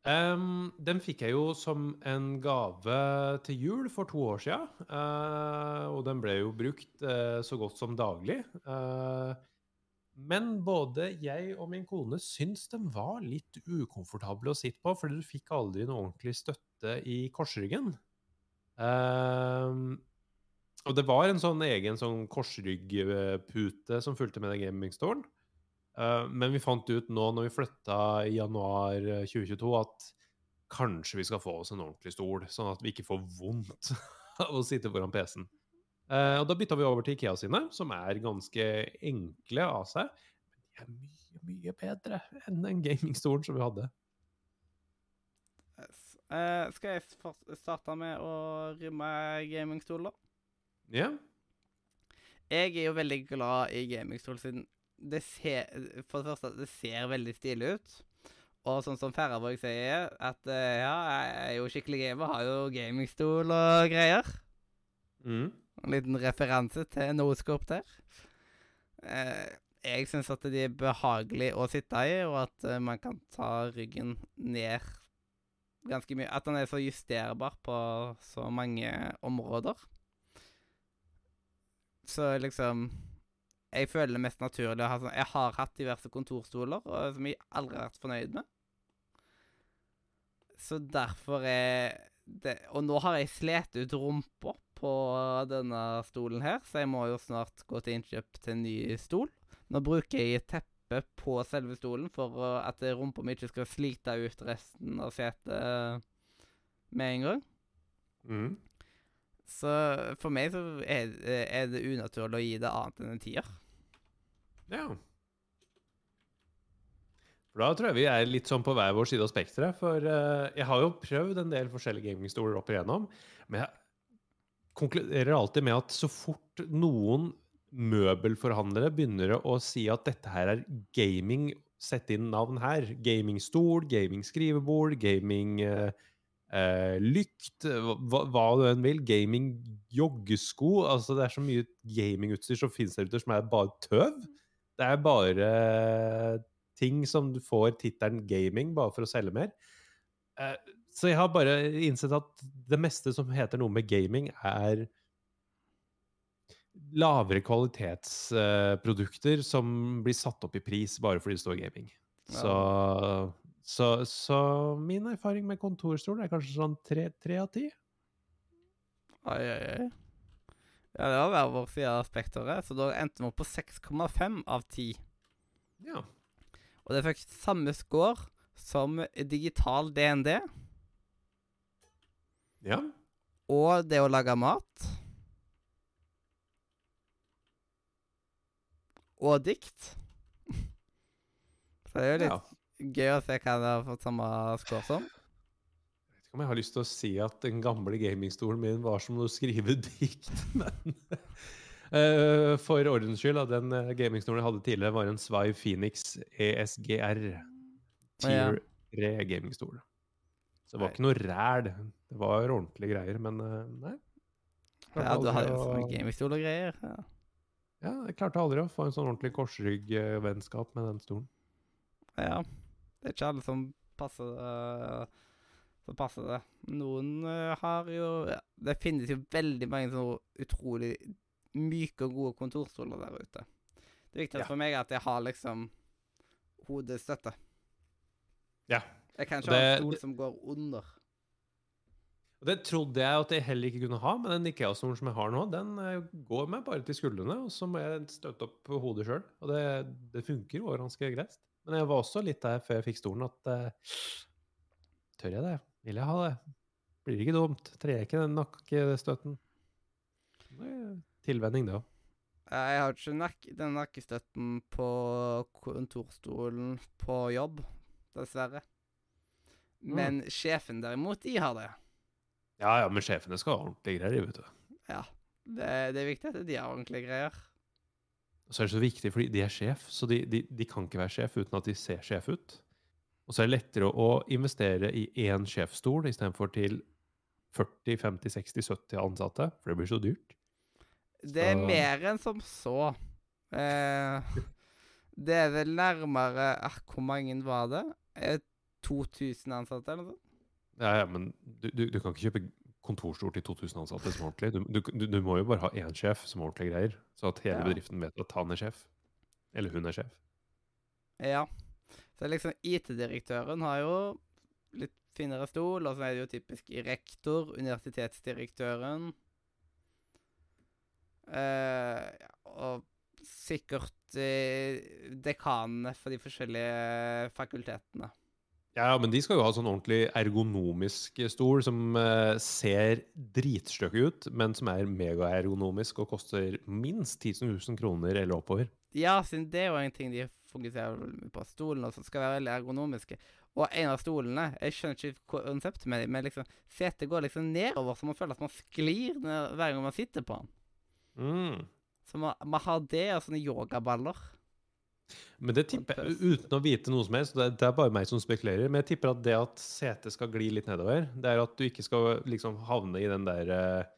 Um, den fikk jeg jo som en gave til jul for to år siden. Uh, og den ble jo brukt uh, så godt som daglig. Eh, men både jeg og min kone syns den var litt ukomfortabel å sitte på, fordi du fikk aldri noe ordentlig støtte i korsryggen. Um, og det var en sånn egen sånn korsryggpute som fulgte med den gamingstolen. Uh, men vi fant ut nå når vi flytta i januar eh, 2022, at kanskje vi skal få oss en ordentlig stol, sånn at vi ikke får vondt av å sitte foran PC-en. Eh, og da bytta vi over til Ikea sine, som er ganske enkle av seg. Men de er mye, mye bedre enn den gamingstolen som vi hadde. Eh, skal jeg starte med å rimme gamingstol, da? Ja. Jeg er jo veldig glad i gamingstol, siden det ser For det første, det ser veldig stilig ut. Og sånn som Færøyvåg sier, at eh, ja, jeg er jo skikkelig gamer, har jo gamingstol og greier. Mm. En liten referanse til Noscope der. Eh, jeg syns at de er behagelige å sitte i, og at eh, man kan ta ryggen ned ganske mye. At den er så justerbar på så mange områder. Så liksom Jeg føler det mest naturlig å ha sånn Jeg har hatt diverse kontorstoler og, som jeg aldri har vært fornøyd med. Så derfor er det Og nå har jeg slet ut rumpa på denne stolen her, så jeg må jo snart gå til innkjøp til en ny stol. Nå bruker jeg et teppe på selve stolen for at rumpa mi ikke skal slite ut resten av setet med en gang. Mm. Så for meg så er, er det unaturlig å gi det annet enn en tier. Ja. For da tror jeg vi er litt sånn på hver vår side av spekteret. For uh, jeg har jo prøvd en del forskjellige gamingstoler opp igjennom. Men jeg konkluderer alltid med at så fort noen møbelforhandlere begynner å si at dette her er gaming, sett inn navn her. Gamingstol, gamingskrivebord, gaming uh, uh, lykt, hva, hva du enn vil. Gaming joggesko. Altså det er så mye gamingutstyr som finnes der ute som er bare tøv. Det er bare ting som du får tittelen gaming bare for å selge mer. Eh, Så jeg har bare innsett at det meste som heter noe med gaming, er lavere kvalitetsprodukter som blir satt opp i pris bare fordi det står gaming. Så, så, så min erfaring med kontorstol er kanskje sånn tre av ti. Oi, oi, oi. Ja, det var hver vår side av spekteret, så da endte vi opp på 6,5 av 10. Ja. Og det fikk samme score som digital DND ja. og det å lage mat. Og dikt. Så det er jo litt ja. gøy å se hva det har fått samme score som. Jeg vet ikke om jeg har lyst til å si at den gamle gamingstolen min var som å skrive dikt, men eh, For ordens skyld, da, den eh, gamingstolen jeg hadde tidligere, var en Svai Phoenix ESGR. Tier 3 gamingstol. Så det var Nei. ikke noe ræl. Det var ordentlige greier, men uh, nei. Ja, du hadde jo å- gamingstol og greier. Ja. Ja, jeg klarte aldri å få en sånn ordentlig korsryggvennskap med den stolen. ja. Det er ikke alle som passer uh som passer det. Noen uh, har jo ja, Det finnes jo veldig mange sånne utrolig myke og gode kontorstoler der ute. Det viktigste Ja. for meg er at jeg har liksom hodestøtte. Ja. Jeg kan ikke ikke ha en stol som går under. Det trodde jeg at jeg heller ikke kunne ha, men den Ikea-stolen som jeg har nå, den eh, går meg bare til skuldrene, og så må jeg støtte opp hodet sjøl. Og det, det funker jo ganske greit. Men jeg var også litt der før jeg fikk stolen at uh, Tør jeg det? Vil jeg ha det? Blir det ikke dumt? Trer jeg ikke den nakkestøtten? Tilvenning, det òg. Jeg har ikke nak den nakkestøtten på kontorstolen på jobb, dessverre. Mm. Men sjefen derimot, de har det. Ja ja, men sjefene skal ha ordentlige greier, vet du. Ja. Det, det er viktig at de har ordentlige greier. Og så er det så viktig, fordi de er sjef, så de, de, de kan ikke være sjef uten at de ser sjef ut. Og så er det lettere å investere i én sjefsstol istedenfor til 40, 50, 60, 70 ansatte, for det blir så dyrt. Det er mer enn som så. Eh, det er vel nærmere ah, Hvor mange var det? Eh, 2000 ansatte, eller noe sånt? Ja, ja, men du, du, du kan ikke kjøpe kontorstol til 2000 ansatte som er ordentlig. Du, du, må jo bare ha én sjef som ordentlig greier, så at hele Ja. bedriften vet at han er sjef. Eller hun er sjef. Ja. Så liksom IT-direktøren har jo litt finere stol, og så er det jo typisk rektor, universitetsdirektøren Og sikkert eh, dekanene for de forskjellige fakultetene. Ja, men de skal jo ha sånn ordentlig ergonomisk stol som eh, ser dritstøkk ut, men som er megaergonomisk og koster minst 10 000 kroner eller oppover. Ja, siden det er jo en ting de fokuserer på. Stolene også skal være veldig ergonomiske. Og en av stolene Jeg skjønner ikke konseptet med dem, men liksom setet går liksom nedover, så man føler at man sklir hver gang man sitter på den. Mm. Så man, man har det og sånne yogaballer. Men det tipper jeg, uten å vite noe som helst, det, det er bare meg som spekulerer, men jeg tipper at det at setet skal gli litt nedover, det er at du ikke skal liksom havne i den der eh,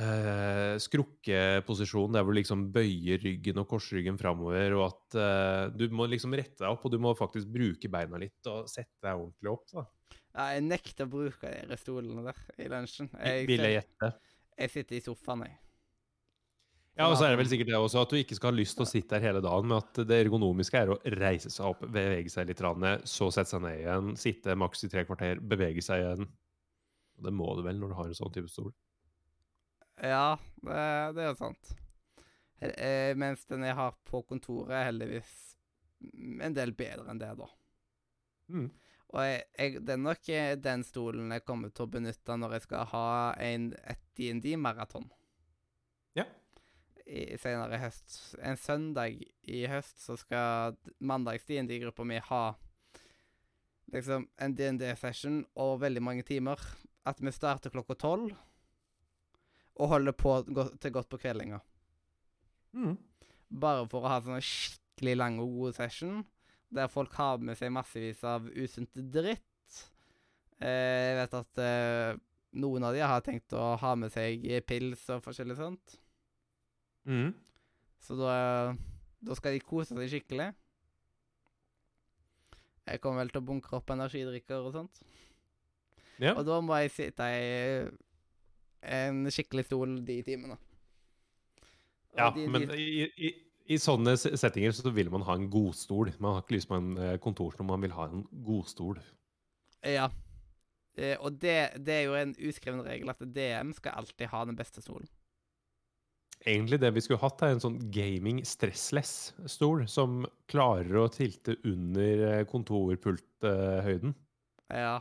eh, skrukkeposisjonen der hvor du liksom bøyer ryggen og korsryggen framover, og at eh, du må liksom rette deg opp, og du må faktisk bruke beina litt og sette deg ordentlig opp. Da. Ja, jeg nekter å bruke de stolene der i lunsjen. Jeg, Vil jeg gjette. Jeg sitter i sofaen, jeg. Ja, og så er det vel sikkert det også at du ikke skal ha lyst til å sitte der hele dagen, men at det ergonomiske er å reise seg opp, bevege seg litt, så sette seg ned igjen, sitte maks i tre kvarter, bevege seg igjen. Og det må du vel når du har en sånn type stol. Ja, det, det er jo sant. Eh, mens den jeg har på kontoret, er heldigvis en del bedre enn det, da. Mm. Og jeg, jeg, det er nok eh, den stolen jeg kommer til å benytte når jeg skal ha en, et DND-maraton Ja. i- senere i høst. En søndag i høst så skal mandags DND-gruppa mi ha liksom en DND-session over veldig mange timer. At vi starter klokka tolv og holder på til godt på kveldinga. Mm. Bare for å ha sånne skikkelig lange og gode session, der folk har med seg massevis av usunt dritt. Eh, jeg vet at eh, noen av de har tenkt å ha med seg pils og forskjellig sånt. Mm. Så da, da skal de kose seg skikkelig. Jeg kommer vel til å bunkre opp energidrikker og sånt. Ja. Og da må jeg sitte i en skikkelig stol de timene. Ja, de- men i, i, i sånne settinger så vil man ha en godstol. Man har ikke lyst på en eh, kontorstol, man vil ha en godstol. Ja. Eh, og det, det er jo en uskreven regel at DM skal alltid ha den beste stolen. Egentlig det vi skulle hatt, er en sånn gaming stressless-stol som klarer å tilte under eh, kontorpulthøyden. Ja.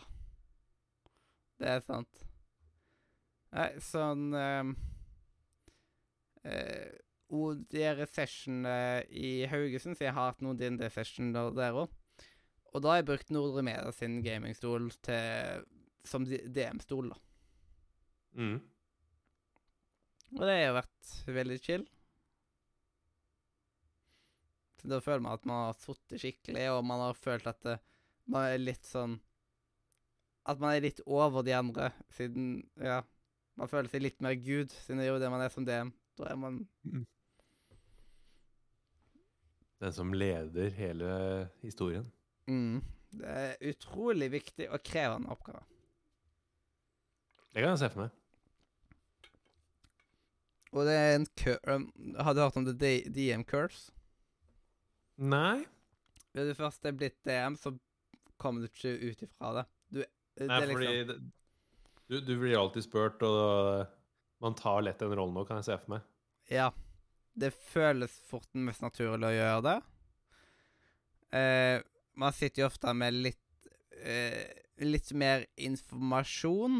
Det er sant. Nei, sånn øh, uh, Og de sessionene i Haugesund, så jeg har hatt noen DND-sessioner der òg. Og da har jeg brukt Nordre Media sin gamingstol til, som DM-stol, da. Mm. Og det har vært veldig chill. Så da føler man at man har sittet skikkelig, og man har følt at det, man er litt sånn At man er litt over de andre, siden Ja. Man føler seg litt mer Gud, siden det er jo det man er som DM. Da er man Den som leder hele historien. mm, Det er utrolig viktig og krevende oppgave. Det kan jeg se for meg. Og det er en cur... um, Har du hørt om det DM curse? Nei. Hvis du først er blitt DM, så kommer du ikke ut ifra det. Du, det Nei, liksom... fordi det, du, du blir alltid spurt, og man tar lett den rollen nå, kan jeg se for meg. Ja. Det føles fort mest naturlig å gjøre det. Eh, man sitter jo ofte med litt eh, Litt mer informasjon,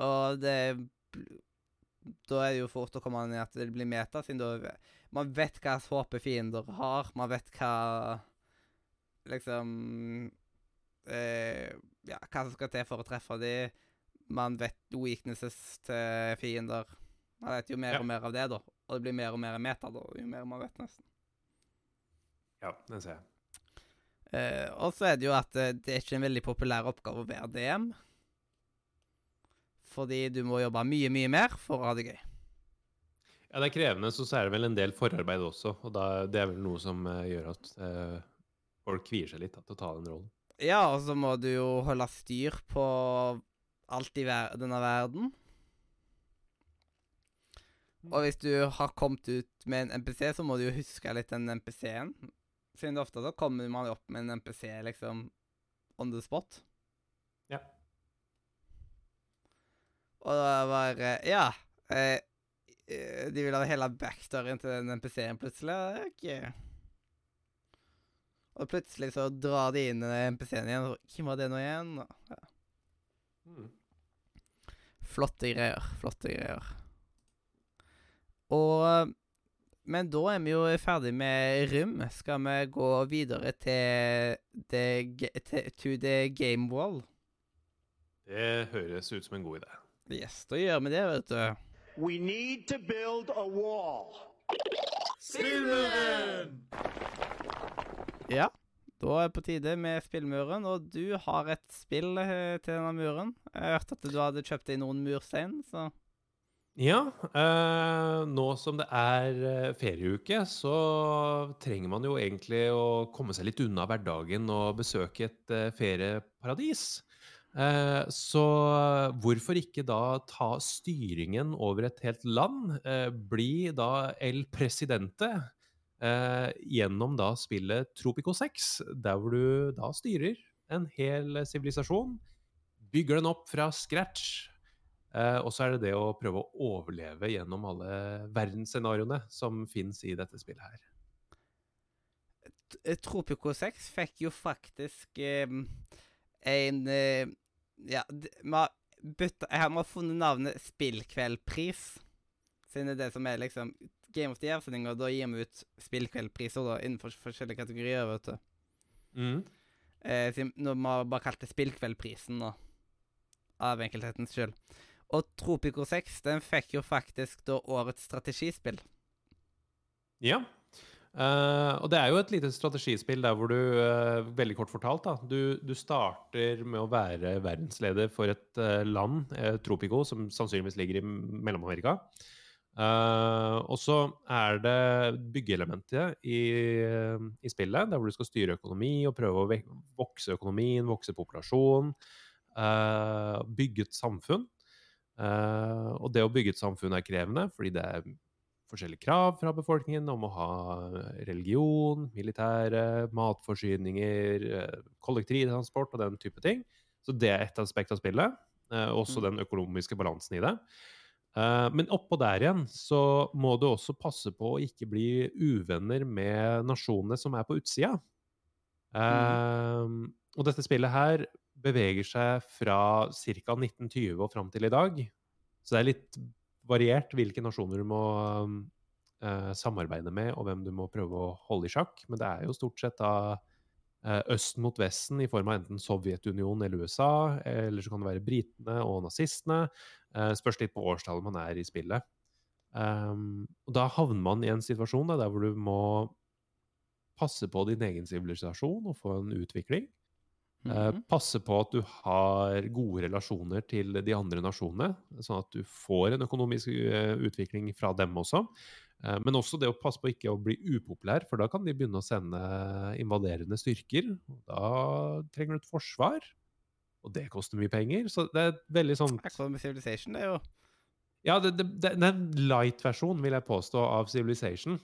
og det Da er det jo fort å komme inn i at det blir meta, siden da Man vet hva HP fiender har. Man vet hva Liksom eh, Ja, hva som skal til for å treffe de. Man vet weaknesses til fiender. Man vet jo mer Ja. og mer av det, da. Og det blir mer og mer meta, da, jo mer man vet, nesten. Ja, den ser jeg. Eh, og så er det jo at eh, det er ikke en veldig populær oppgave å være DM. Fordi du må jobbe mye, mye mer for å ha det gøy. Ja, det er krevende, så, så er det vel en del forarbeid også. Og da, det er vel noe som uh, gjør at uh, folk kvier seg litt da, til å ta den rollen. Ja, og så må du jo holde styr på alt i ver denne verden. Og hvis du har kommet ut med en NPC, så må du jo huske litt den MPC-en. Siden det ofte så kommer man jo opp med en NPC liksom on the spot. Ja. Og da bare Ja. Eh, eh, de ville ha hele backstoryen til den MPC-en plutselig. ja, Ok. Og plutselig så drar de inn den NPC-en igjen. og Hvem var det nå igjen? Og, Ja. Mm. Flotte greier. Flotte greier. Og Men da er vi jo ferdig med Rym. Skal vi gå videre til, the, to the game wall? Det høres ut som en god idé. Yes, da gjør vi det, vet du. We need to build a wall. Ja, da er det på tide med spillmuren, og du har et spill eh, til denne muren. Jeg hørte at du hadde kjøpt deg noen murstein, så Ja, eh, nå som det er eh, ferieuke, så trenger man jo egentlig å komme seg litt unna hverdagen og besøke et eh, ferieparadis. Eh, så hvorfor ikke da ta styringen over et helt land? Eh, bli da El Presidente eh, gjennom da spillet Tropico 6, der hvor du da styrer en hel sivilisasjon, bygger den opp fra scratch. Eh, og så er det det å prøve å overleve gjennom alle verdensscenarioene som fins i dette spillet her. Eh, Tropico 6 fikk jo faktisk eh, en eh, Ja, vi har bytta Jeg har funnet navnet Spillkveldpris. Siden det er det som er liksom Game of the Year-sendinga, da gir vi ut spillkveldpriser da, innenfor forskjellige kategorier, vet du. Mm. Eh, siden, når vi har bare kalt det Spillkveldprisen, da. Av enkelthetens skyld. Og Tropico 6 den fikk jo faktisk da årets strategispill. Ja. Uh, og det er jo et lite strategispill der hvor du, uh, veldig kort fortalt, da, du, du starter med å være verdensleder for et uh, land, Tropico, som sannsynligvis ligger i Mellom-Amerika. Og så er det byggeelementet i, i spillet, der hvor du skal styre økonomi og prøve å vokse økonomien, vokse populasjon, eh, bygge et samfunn. Eh, og det å bygge et samfunn er krevende, fordi det er forskjellige krav fra befolkningen om å ha religion, militære, matforsyninger, eh, kollektivtransport og den type ting. Så det er ett aspekt av spillet. Uh, også Mm. den økonomiske balansen i det. Uh, men oppå der igjen så må du også passe på å ikke bli uvenner med nasjonene som er på utsida. Mm. og dette spillet her beveger seg fra ca. 1920 og fram til i dag. Så det er litt variert hvilke nasjoner du må uh, samarbeide med, og hvem du må prøve å holde i sjakk. Men det er jo stort sett da uh, Østen mot Vesten i form av enten Sovjetunionen eller USA, eller så kan det være britene og nazistene. Uh, spørs litt på årstallet man er i spillet. Um, og da havner man i en situasjon da, der hvor du må passe på din egen sivilisasjon og få en utvikling. Eh, Mhm. passe på at du har gode relasjoner til de andre nasjonene, sånn at du får en økonomisk eh, utvikling fra dem også. Eh, men også det å passe på ikke å bli upopulær, for da kan de begynne å sende invaderende styrker. Da trenger du et forsvar, og det koster mye penger. Så det er veldig sånn Civilization, det jo ja, det, det, det, det er en light-versjon, vil jeg påstå, av Civilization.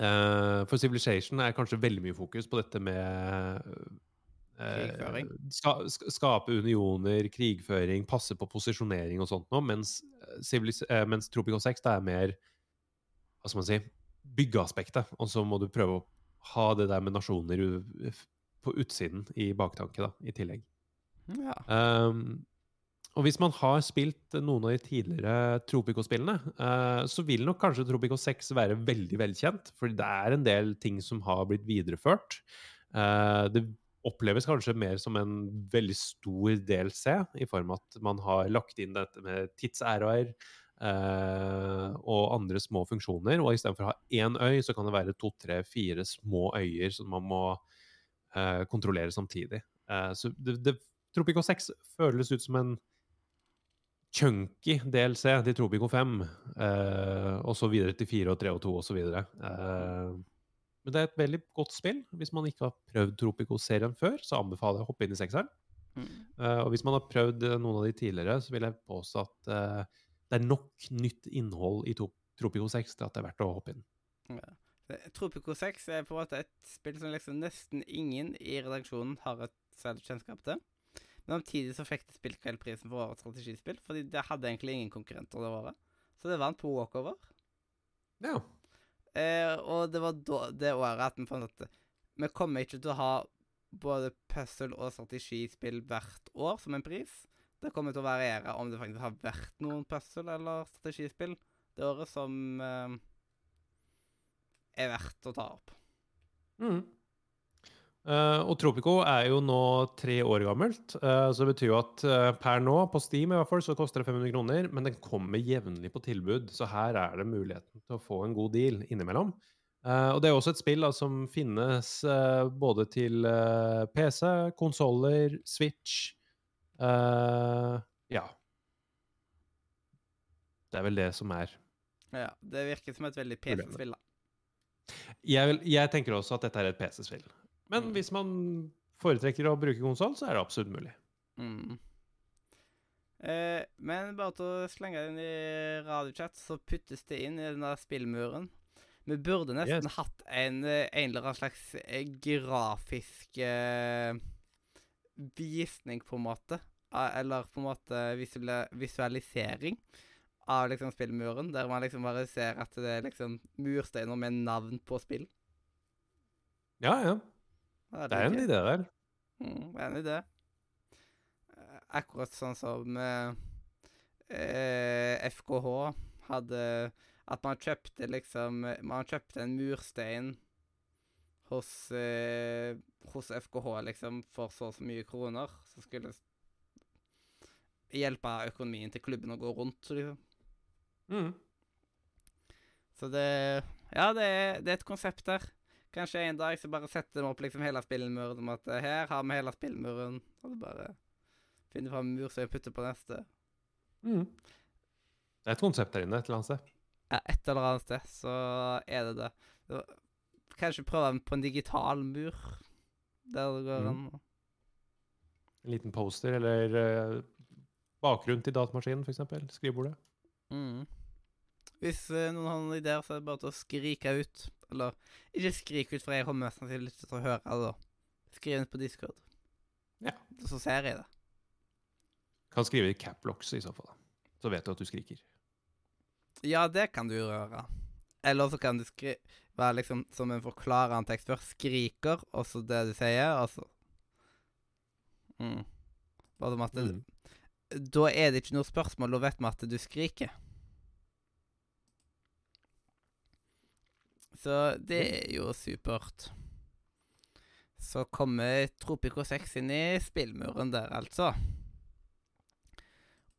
Uh, for Civilization er kanskje veldig mye fokus på dette med Krigføring. ska, skape unioner, krigføring, passe på posisjonering og sånt noe, mens, eh, Civilis eh, mens Tropico 6 det er mer hva skal man si, byggeaspektet. Og så må du prøve å ha det der med nasjoner på utsiden i baktanke, da, i tillegg. Ja. Um, og hvis man har spilt noen av de tidligere Tropico-spillene, eh, så vil nok kanskje Tropico 6 være veldig velkjent, for det er en del ting som har blitt videreført. Eh, det oppleves kanskje mer som en veldig stor DLC, i form av at man har lagt inn dette med tidsæraer eh, og andre små funksjoner. Og istedenfor å ha én øy, så kan det være to, tre, fire små øyer som man må eh, kontrollere samtidig. Eh, så det, det, Tropico 6 føles ut som en chunky DLC til Tropico 5, eh, og så videre til 4 og 3 og 2 og så videre. Men det er et veldig godt spill. Hvis man ikke har prøvd Tropico-serien før, så anbefaler jeg å hoppe inn i sekseren. Mm. Uh, og hvis man har prøvd eh, noen av de tidligere, så vil jeg påstå at uh, det er nok nytt innhold i Tropico 6 til at det er verdt å hoppe inn. Ja. Tropico 6 er på en måte et spill som liksom nesten ingen i redaksjonen har et særlig kjennskap til. Men samtidig så fikk det Spillkveldprisen for årets strategispill, fordi det hadde egentlig ingen konkurrenter det året. Så det vant på walkover. Ja. Eh, og det var da, det året at vi fant at vi kommer ikke til å ha både puzzle- og strategispill hvert år som en pris. Det kommer til å variere om det faktisk har vært noen puzzle- eller strategispill det året som eh, er verdt å ta opp. Mm. Eh, og Tropico er jo nå tre år gammelt, eh, så det betyr jo at eh, per nå, på Steam i hvert fall, så koster det 500 kroner, men den kommer jevnlig på tilbud, så her er det muligheten til å få en god deal innimellom. Og det er også et spill da, som finnes både til PC, konsoller, Switch Ja. Det er vel det som er Ja, det virker som et veldig PC-spill, da. jeg, vil, jeg tenker også at dette er et PC-spill. Men Mm. hvis man foretrekker å bruke konsoll, så er det absolutt mulig. Mm. Eh, men bare til å slenge det inn i radiochat, så puttes det inn i den der spillmuren. Vi burde nesten Yes. hatt en, eh, en eller annen slags eh, grafisk eh, visning, på en måte. Eller på en måte visualisering av liksom spillmuren, der man liksom bare ser at det er liksom mursteiner med navn på spill. Ja, ja. Ja, Det er en idé vel? Mm, en idé. Eh, Akkurat sånn som eh, eh, FKH hadde At man kjøpte liksom Man kjøpte en murstein hos, eh, hos FKH liksom for så og så mye kroner, så skulle hjelpe økonomien til klubben å gå rundt. liksom. Mm. Så det Ja, det er, det er et konsept der. Kanskje en dag så bare setter de opp liksom hele spillmuren om at eh, her har vi hele spillmuren, og så bare finner fram en som vi putter på neste. Mm. Det er et konsept der inne et eller annet sted. Ja, et eller annet sted så er det det. Kanskje prøve på en digital mur, der det går an. Mhm. En liten poster eller uh, bakgrunn til datamaskinen, f.eks. Skrivebordet. Mm. Hvis uh, noen har noen ideer, så er det bare til å skrike ut. Eller ikke skrik ut, for jeg har mest sannsynlig lyst til å høre det. da. Skriv det på Discord. Ja. Så ser jeg det. Kan skrive i caplocks i så fall. Så vet du at du skriker. Ja, det kan du gjøre. Eller så kan du skri være liksom som en forklarende tekst først. Skriker, og så det du sier, og så mm. Bare som at det, Mm. Da er det ikke noe spørsmål, da vet vi at du skriker. Så det er jo supert. Så kommer Tropico 6 inn i spillmuren der, altså.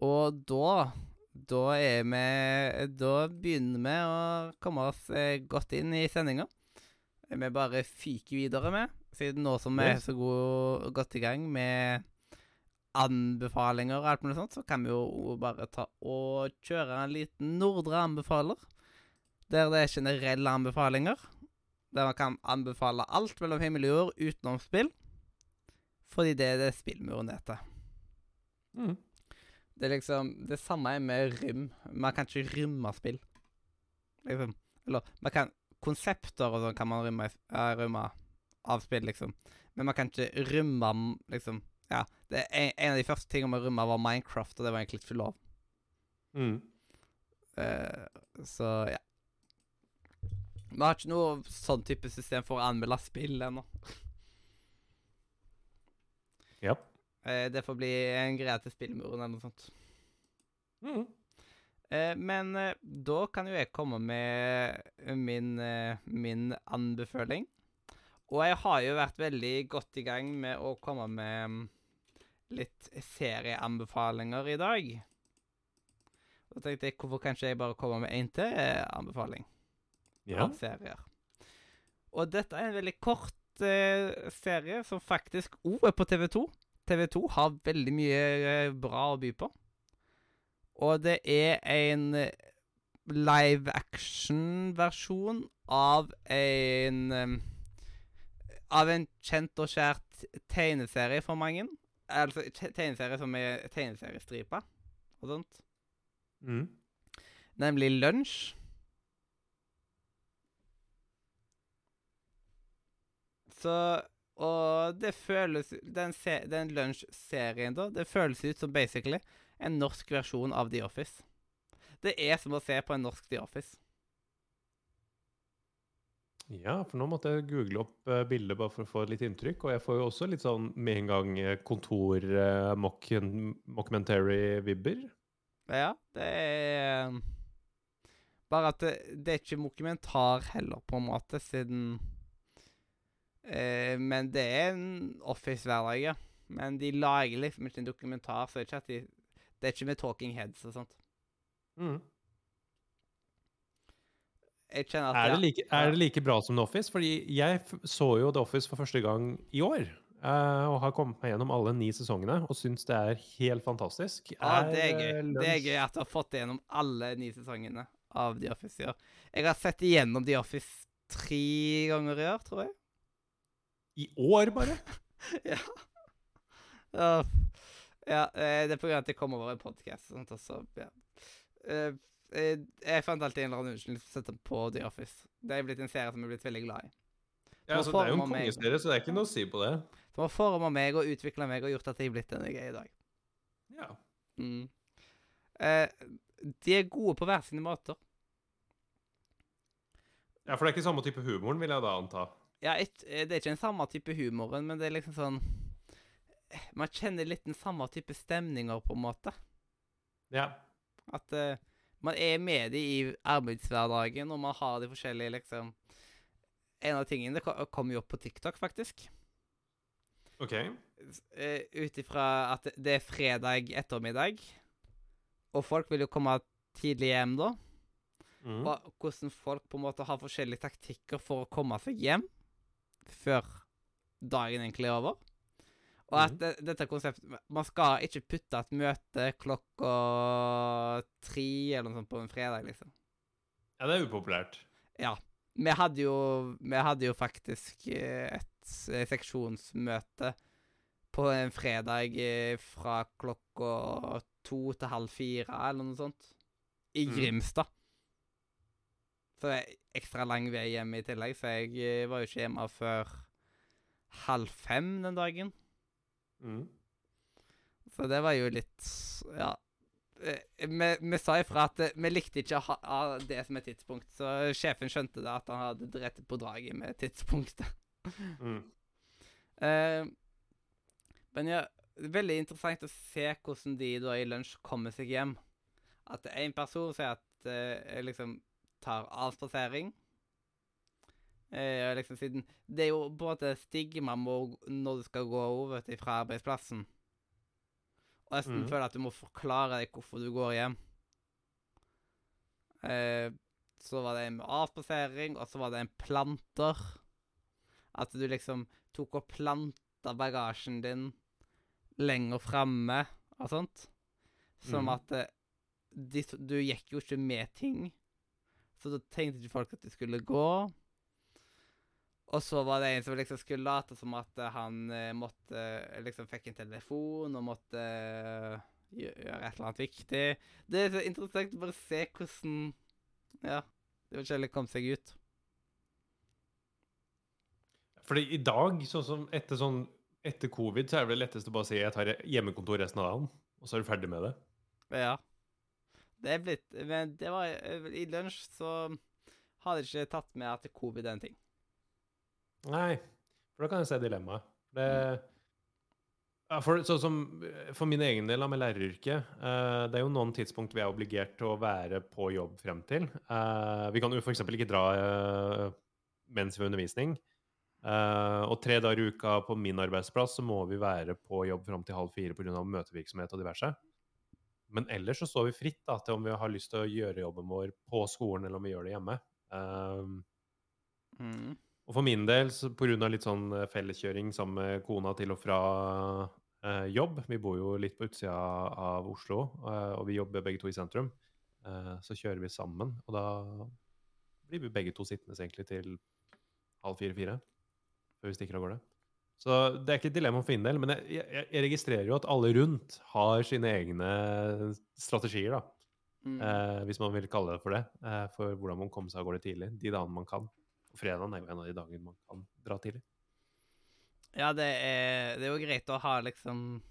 Og da Da er vi Da begynner vi å komme oss eh, godt inn i sendinga. Vi bare fyker videre med, siden nå som vi er så god, godt i gang med anbefalinger og alt mulig sånt, så kan vi jo bare ta og kjøre en liten Nordre anbefaler. Der det er generelle anbefalinger. Der man kan anbefale alt mellom himmel og jord utenom spill. Fordi det er det spillmuren heter. Mm. Det er liksom det samme er med rym. Man kan ikke rymme spill. Liksom. Eller man kan Konsepter og sånn kan man rymme, rymme av spill, liksom. Men man kan ikke rymme liksom Ja. Det er en, en av de første tingene med å var Minecraft, og det var egentlig ikke lov. Mm. Uh, så ja. Vi har ikke noe sånn type system for å anmelde spill ennå. Ja. Eh, det får bli en greie til spillmuren eller noe sånt. Mm. Eh, men eh, da kan jo jeg komme med min, min anbefaling. Og jeg har jo vært veldig godt i gang med å komme med litt serieanbefalinger i dag. Da tenkte jeg, hvorfor kan ikke jeg bare komme med én til anbefaling Ja. av serier? Og dette er en veldig kort eh, serie som faktisk òg er på TV2. TV2 har veldig mye eh, bra å by på. Og det er en eh, live action-versjon av en eh, Av en kjent og kjært tegneserie for mange. Altså tegneserie som er tegneseriestripa og sånt. Mm. Nemlig Lunsj. Så Og det føles Den, se, den Lunsj-serien, da, det føles ut som basically en norsk versjon av The Office. Det er som å se på en norsk The Office. Ja, for nå måtte jeg google opp uh, bildet bare for å få litt inntrykk. Og jeg får jo også litt sånn med en gang kontor-mockumentary-vibber. Ja, det er Bare at det, det er ikke mokumentar heller, på en måte, siden eh, Men det er en Office-hverdag, ja. Men de lager liksom ikke en dokumentar, så det er ikke at de Det er ikke med talking heads og sånt. Mm. Jeg kjenner at Er, det like, er det like bra som The Office? Fordi jeg så jo The Office for første gang i år. Uh, og har kommet meg gjennom alle ni sesongene og syns det er helt fantastisk. ja, det er gøy. Det er gøy at du har fått gjennom alle ni sesongene av The Office i år. Jeg har sett igjennom The Office tre ganger i år, tror jeg. I år, bare? ja. ja. Ja, eh, det er på grunn av at jeg kom over en podkast. Sånt, og så, ja. Eh, eh, jeg fant alltid en eller annen unnskyldning for å sette på The Office. Det er blitt en serie som jeg er blitt veldig glad i. Ja, altså, det er jo en kongeserie, så det er ikke noe å si på det. Som har forma meg og utvikla meg og gjort at jeg er blitt den jeg er i dag. Ja. Mm. Eh, de er gode på hver sine måter. ja, for det er ikke samme type humoren, vil jeg da anta. Ja, et, eh, det er ikke den samme type humoren, men det er liksom sånn Man kjenner litt den samme type stemninger, på en måte. Ja. At uh, man er med de i arbeidshverdagen, og man har de forskjellige, liksom En av tingene det ko- kommer jo opp på TikTok, faktisk. OK. Uh, Ut ifra at det er fredag ettermiddag, og folk vil jo komme tidlig hjem da. Mm. Og hvordan folk på en måte har forskjellige taktikker for å komme seg hjem før dagen egentlig er over. Og at mm. det, dette konseptet Man skal ikke putte et møte klokka tre eller noe sånt på en fredag, liksom. Ja, det er upopulært. Ja. Vi hadde jo, vi hadde jo faktisk eh, et eh, seksjonsmøte på en fredag fra klokka to til halv fire, eller noe sånt. I Grimstad. Grimstad. Så det er ekstra lang vei hjemme i tillegg, så jeg eh, var jo ikke hjemme før halv fem den dagen. Mm. Så det var jo litt Ja. Eh, Vi, vi sa ifra at eh, vi likte ikke å ha det som et tidspunkt, så sjefen skjønte det at han hadde drept på draget med tidspunktet. Mm. Eh, men ja, veldig interessant å se hvordan de da i lunsj kommer seg hjem. At en person sier at liksom tar avspasering. Eh, liksom siden Det er jo på en måte stigma må, når du skal gå over til fra arbeidsplassen. Og nesten mm. føler at du må forklare deg hvorfor du går hjem. Eh, så var det en med avspasering, og så var det en planter. At du liksom tok og planta bagasjen din lenger framme og sånt. Som mm. at eh, de, du gikk jo ikke med ting. Så da tenkte ikke folk at de skulle gå. Og så var det en som liksom skulle late som at eh, han eh, måtte eh, liksom fikk en telefon og måtte gjøre et eller annet viktig. Det er så interessant å bare se hvordan Ja, det forskjellige kom seg ut. Fordi i dag, sånn som etter, sånn, etter covid, så er det lettest å bare si jeg tar hjemmekontor resten av dagen, og så er du ferdig med det. Ja. Det er blitt Men det var eh, I lunsj så hadde jeg ikke tatt med at covid er en ting. Nei, for da kan jeg se dilemmaet. Det, ja, for, sånn som, for min egen del med læreryrket, uh, det er jo noen tidspunkt vi er obligert til å være på jobb frem til. Uh, vi kan jo f.eks. ikke dra uh, mens vi har undervisning. Eh, og tre dager i uka på min arbeidsplass så må vi være på jobb fram til halv fire pga. møtevirksomhet og diverse. Men ellers så står vi fritt da, til om vi har lyst til å gjøre jobben vår på skolen, eller om vi gjør det hjemme. Um, Mm. og for min del, så av litt sånn eh, felleskjøring sammen med kona til og fra uh, jobb Vi bor jo litt på utsida av Oslo, uh, og vi jobber begge to i sentrum. Uh, så kjører vi sammen, og da blir vi begge to sittende egentlig til halv fire-fire før vi stikker av gårde. Så det er ikke et dilemma for min del, men jeg, jeg, jeg registrerer jo at alle rundt har sine egne strategier, da. Mm. Eh, hvis man vil kalle det for det. Eh, for hvordan man kommer seg av gårde tidlig. De dagene man kan. Og fredagen er jo en av de dagene man kan dra tidlig. Ja, det er, det er jo greit å ha liksom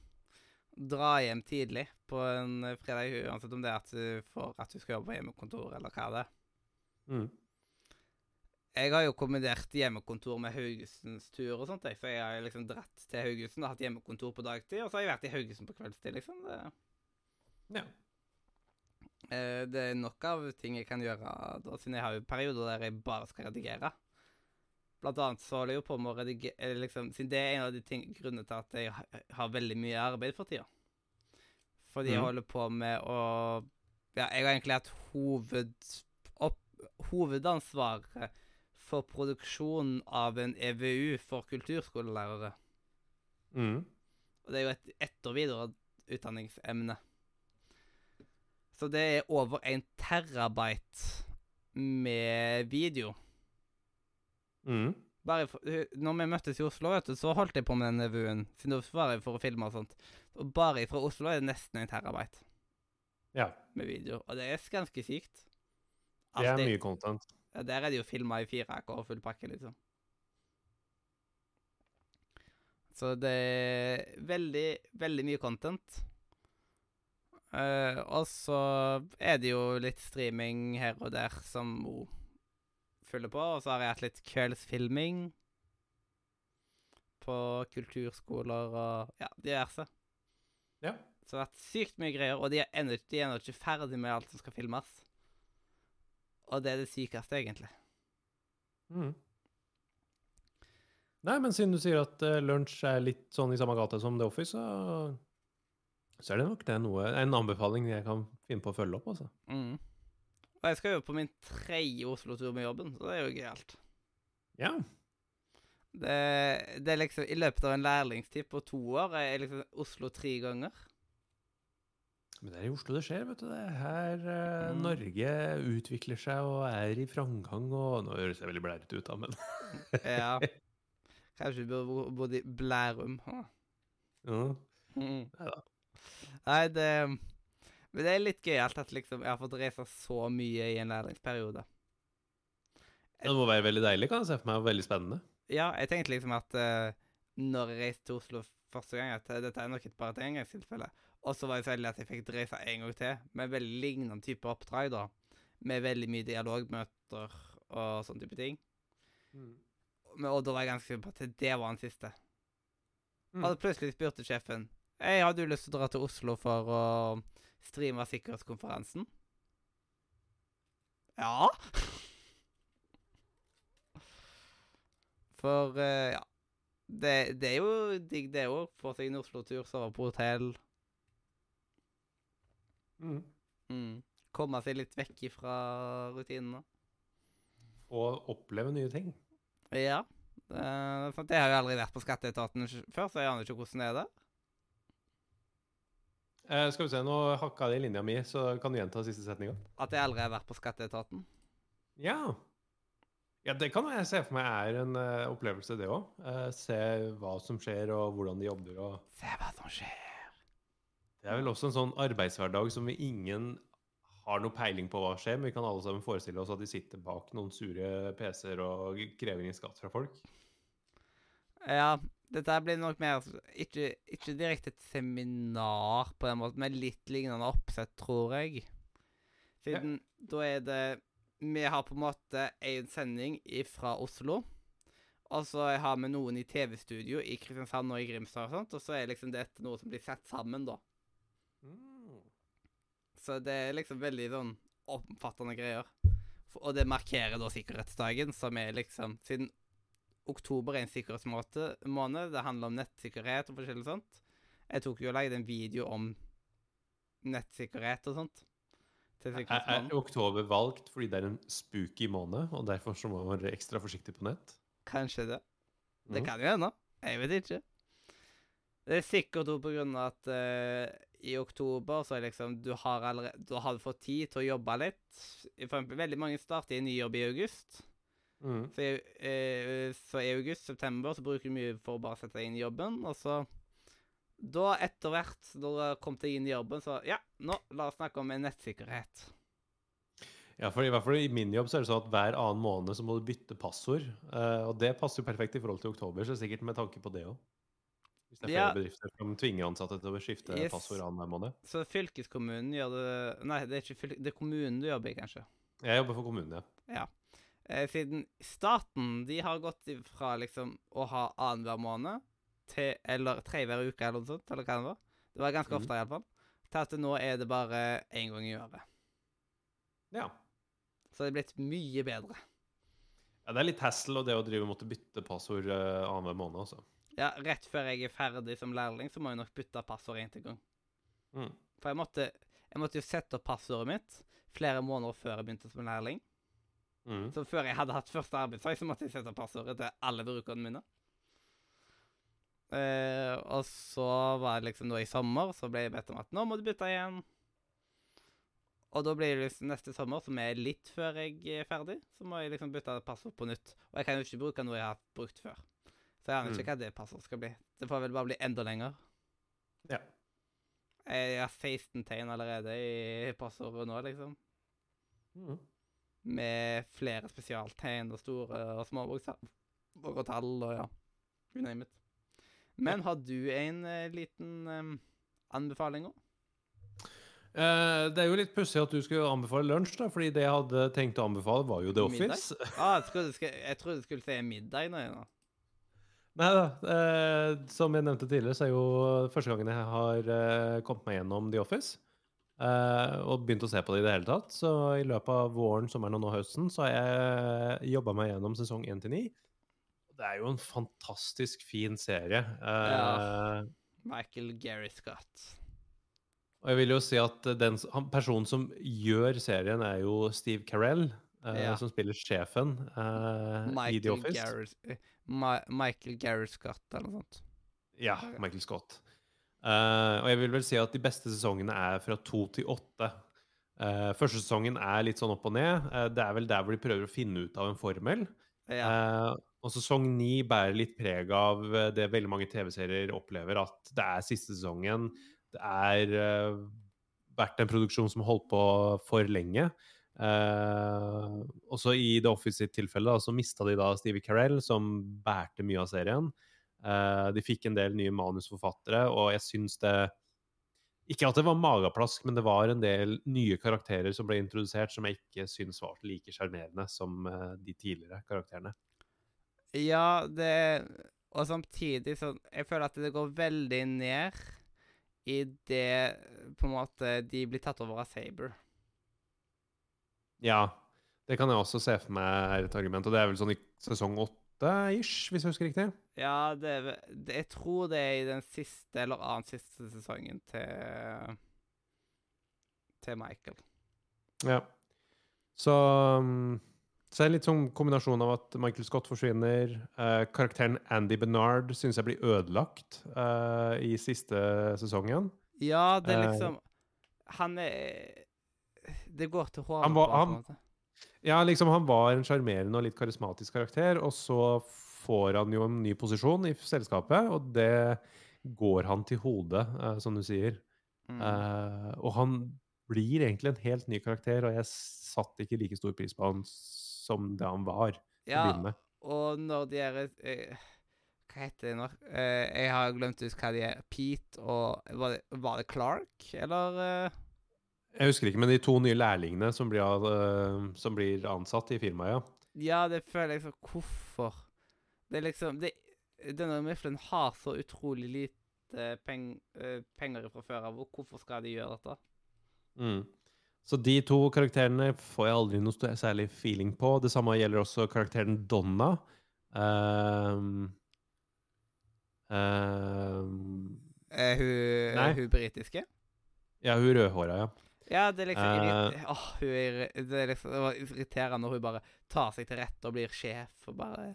Dra hjem tidlig på en fredag, uansett om det er at du får at du skal jobbe på hjemmekontor, eller hva det er. Mm. Jeg har jo kombinert hjemmekontor med Haugesunds tur og sånt, jeg, så jeg har liksom dratt til Haugesund og hatt hjemmekontor på dagtid, og så har jeg vært i Haugesund på kveldstid, liksom. Det, Ja. eh, det er nok av ting jeg kan gjøre da, siden jeg har jo perioder der jeg bare skal redigere. Blant annet så holder jeg jo på med å redigere liksom, Siden det er en av de ting, grunnene til at jeg har veldig mye arbeid for tida. Fordi jeg Mhm. holder på med å Ja, jeg har egentlig hatt hoved, opp, hovedansvaret for produksjonen av en EVU for kulturskolelærere. Mm. Og det er jo et etter- og videreutdanningsemne. Så det er over en terabyte med video. Mm. Bare for, når vi møttes i Oslo, vet du, så holdt jeg på med den EVU-en. Siden det var for å filme og sånt. Og bare fra Oslo er det nesten en terabyte Ja. med video. Og det er ganske sykt. Det er mye content. Ja, der er det jo filma i 4K og full pakke, liksom. Så det er veldig, veldig mye content. Uh, og så er det jo litt streaming her og der som hun følger på. Og så har jeg hatt litt kveldsfilming på kulturskoler og ja, diverse. Ja. Så det har vært sykt mye greier, og de er ennå ikke ferdig med alt som skal filmes. Og det er det sykeste, egentlig. Mm. Nei, men siden du sier at uh, lunsj er litt sånn i samme gate som The Office, så, så er det nok det noe, en anbefaling jeg kan finne på å følge opp, altså. Mm. Og jeg skal jo på min tredje Oslo-tur med jobben, så det er jo gøyalt. Ja. Det, det er liksom I løpet av en lærlingstid på to år er liksom Oslo tre ganger. Men det er i Oslo det skjer, vet du. Det er her eh, Mm. Norge utvikler seg og er i framgang og Nå høres jeg veldig blærete ut, da, men Ja. Kanskje du burde bo- bodd i Blærum. Huh. ja. Mm. Neida. Nei, det Men det er litt gøyalt at liksom jeg har fått reise så mye i en lærlingsperiode. Det må være veldig deilig, kan jeg se for meg, og veldig spennende. Ja, jeg tenkte liksom at eh, når jeg reiste til Oslo første gang, at dette er nok et bare et engangstilfelle. Og så var jeg så heldig at jeg fikk reise en gang til, med veldig lignende type oppdrag, da. Med veldig mye dialogmøter og sånne type ting. Men, og da var jeg ganske sikker på at det var den siste. Mm. Og plutselig spurte sjefen Hei, har du lyst til å dra til Oslo for å streame sikkerhetskonferansen? Ja. For uh, ja. Det, det er jo digg, det òg. Få seg en Oslo-tur, sove på hotell. Mm. Mm. Komme seg litt vekk fra rutinene. Og oppleve nye ting. Ja. Det, for jeg har jo aldri vært på skatteetaten før, så jeg aner ikke hvordan det er der. Eh, skal vi se, nå hakka det i linja mi, så kan du gjenta siste setninga? At jeg aldri har vært på skatteetaten. Ja. ja, det kan jeg se for meg er en uh, opplevelse, det òg. se hva som skjer, og hvordan de jobber. og... Se hva som skjer. Det er vel også en sånn arbeidshverdag som vi ingen har noe peiling på hva skjer, men vi kan alle sammen forestille oss at de sitter bak noen sure PC-er og krever inn skatt fra folk. Ja, dette blir nok mer ikke, ikke direkte et seminar på den måten, men litt lignende oppsett, tror jeg. Siden da er det Vi har på en måte en sending fra Oslo. Og så har vi noen i TV-studio i Kristiansand og i Grimstad og sånt, og så er liksom dette noe som blir sett sammen, da. Så det er liksom veldig sånn omfattende greier. Og det markerer da sikkerhetsdagen, som er liksom Siden oktober er en sikkerhetsmåned, det handler om nettsikkerhet og forskjellig sånt. Jeg tok jo og lagde en video om nettsikkerhet og sånt. Er, er oktober valgt fordi det er en spooky måned, og derfor så må man være ekstra forsiktig på nett? Kanskje det. Det mm. kan jo hende. Jeg vet ikke. Det er sikkert òg på grunn av at eh, i oktober så er liksom du har allerede du har fått tid til å jobbe litt. For eksempel, veldig mange starter i ny jobb i august. Mm. Så i, eh, så i august-september så bruker du mye for å bare sette deg inn i jobben, og så Da, etter hvert, når du kom deg inn i jobben, så Ja, nå, la oss snakke om en nettsikkerhet. Ja, for i hvert fall i min jobb så er det sånn at hver annen måned så må du bytte passord. eh, og det passer jo perfekt i forhold til oktober, så sikkert med tanke på det òg. Hvis det er flere Ja. bedrifter som tvinger ansatte til å skifte Yes. passord annenhver måned. Så fylkeskommunen gjør det Nei, det er ikke fylke, det er kommunen du jobber i, kanskje. Jeg jobber for kommunen, ja. Eh, siden staten de har gått fra liksom å ha annenhver måned til Eller hver uke, eller noe sånt. Eller hva det var. Det var ganske Mhm. ofte, iallfall. Til at nå er det bare én gang i året. ja. Så det er blitt mye bedre. Ja, Det er litt hassle og det å drive måtte bytte passord uh, annenhver måned, altså. Ja, rett før jeg er ferdig som lærling, så må jeg nok bytte passord én til gang. Mm. For jeg måtte, jeg måtte jo sette opp passordet mitt flere måneder før jeg begynte som lærling. Mm. Så før jeg hadde hatt første arbeidsdag, så måtte jeg sette opp passordet til alle brukerne mine. Eh, og så var det liksom nå i sommer, så ble jeg bedt om at nå må du bytte igjen. Og da blir det liksom neste sommer, som er litt før jeg er ferdig, så må jeg liksom bytte passord på nytt. Og jeg kan jo ikke bruke noe jeg har brukt før. Så jeg aner ikke Mm. hva det passordet skal bli. Det får vel bare bli enda lenger. Ja. Jeg har 16 tegn allerede i passordet nå, liksom. Mm. Med flere spesialtegn og store og små bokstaver og tall og ja, you name it. Men har du en eh, liten eh, anbefaling òg? Eh, det er jo litt pussig at du skulle anbefale lunsj, da, fordi det jeg hadde tenkt å anbefale, var jo The Middag? Office. Ah, jeg trodde du skulle- jeg trodde du skulle si middag nå. Nei da. Eh, som jeg nevnte tidligere, så er jo første gangen jeg har eh, kommet meg gjennom The Office. eh, og begynt å se på det i det hele tatt. Så i løpet av våren, sommeren og nå høsten så har jeg jobba meg gjennom sesong 1 til 9. Det er jo en fantastisk fin serie. Eh, Ja. Michael Gary Scott. Og jeg vil jo si at den han, personen som gjør serien, er jo Steve Carell. eh, Ja. Som spiller sjefen eh, i The Office. Gary, eh, Ma Michael Gareth Scott, eller noe sånt. Ja, Michael Scott. Uh, og jeg vil vel si at de beste sesongene er fra to til åtte. Uh, første sesongen er litt sånn opp og ned. Uh, det er vel der hvor de prøver å finne ut av en formel. Ja. Og sesong ni bærer litt preg av det veldig mange TV-serier opplever, at det er siste sesongen. Det er vært en produksjon som har holdt på for lenge. Eh, også i The Office sitt tilfelle så mista de da Stevie Carell, som bærte mye av serien. Eh, de fikk en del nye manusforfattere, og jeg syns det Ikke at det var mageplask, men det var en del nye karakterer som ble introdusert, som jeg ikke syns var like sjarmerende som eh, de tidligere karakterene. Ja, det Og samtidig så Jeg føler at det går veldig ned i det på en måte de blir tatt over av Saber. Ja, det kan jeg også se for meg er et argument, og det er vel sånn i sesong åtte-ish, hvis jeg husker riktig? Ja, det, er det Jeg tror det er i den siste eller annen siste sesongen til Til Michael. Ja. Så mm, så er det litt sånn kombinasjon av at Michael Scott forsvinner. Eh, karakteren Andy Bernard syns jeg blir ødelagt eh, i siste sesongen. Ja, det er Eh. liksom Han er Det går til håret. Han var- han, Ja, liksom Han var en sjarmerende og litt karismatisk karakter, og så får han jo en ny posisjon i selskapet, og det går han til hodet, uh, som du sier. Mm. Uh, og han blir egentlig en helt ny karakter, og jeg satte ikke like stor pris på han som det han var ja, og når de er uh, Hva heter de nå? Jeg har glemt ut hva de er. Pete og Var det, var det Clark, eller? Jeg husker ikke, men de to nye lærlingene som blir, eh, som blir ansatt i firmaet, ja. Ja, det føler jeg så Hvorfor? Det er liksom det, Denne Mifflin har så utrolig lite peng, uh, penger fra før av, og hvorfor skal de gjøre dette? Mm. Så de to karakterene får jeg aldri noe særlig feeling på. Det samme gjelder også karakteren Donna. Ehm, ehm, Er hun, Nei. er hun britiske? ja, hun rødhåra, ja. Ja, det er liksom Eh. irrit- Åh, hun er, det, er liksom, det var irriterende når hun bare tar seg til rette og blir sjef og bare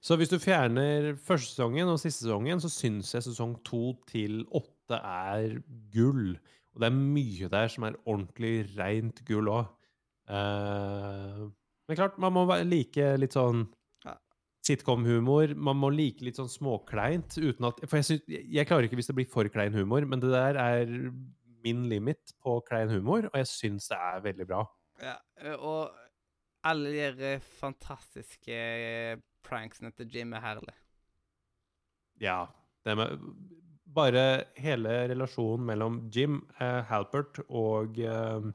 Så hvis du fjerner første sesongen og siste sesongen, så syns jeg sesong to til åtte er gull. Og det er mye der som er ordentlig reint gull òg. men klart, man må like litt sånn sitcom-humor. Man må like litt sånn småkleint uten at For jeg, jeg jeg klarer ikke hvis det blir for klein humor, men det der er min limit på klein humor, og jeg syns det er veldig bra. Ja, eh, og alle de eh, fantastiske eh, pranksene til Jim er herlig. Ja. Det med Bare hele relasjonen mellom Jim eh, Halpert og eh,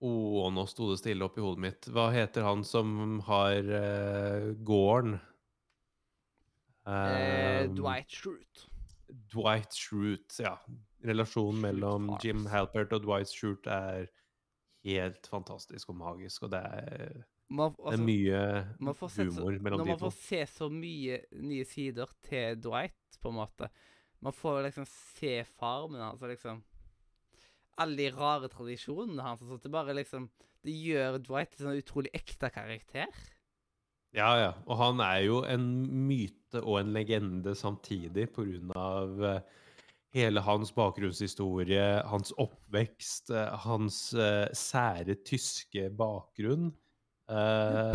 Å, nå sto det stille opp i hodet mitt. Hva heter han som har eh, gården? Eh, Um, Dwight Schrute. Dwight Schrute, ja. Relasjonen mellom Jim Halpert og Dwight Schrute er helt fantastisk og magisk, og det er, Man, det er altså, mye humor mellom de to. når man får se så mye nye sider til Dwight, på en måte Man får liksom se farmen hans og liksom Alle de rare tradisjonene hans. Altså, Det bare liksom Det gjør Dwight til en sånn utrolig ekte karakter. Ja, ja. Og han er jo en myte og en legende samtidig av eh, hele hans bakgrunnshistorie, hans oppvekst, eh, hans uh, sære tyske bakgrunn. Uh,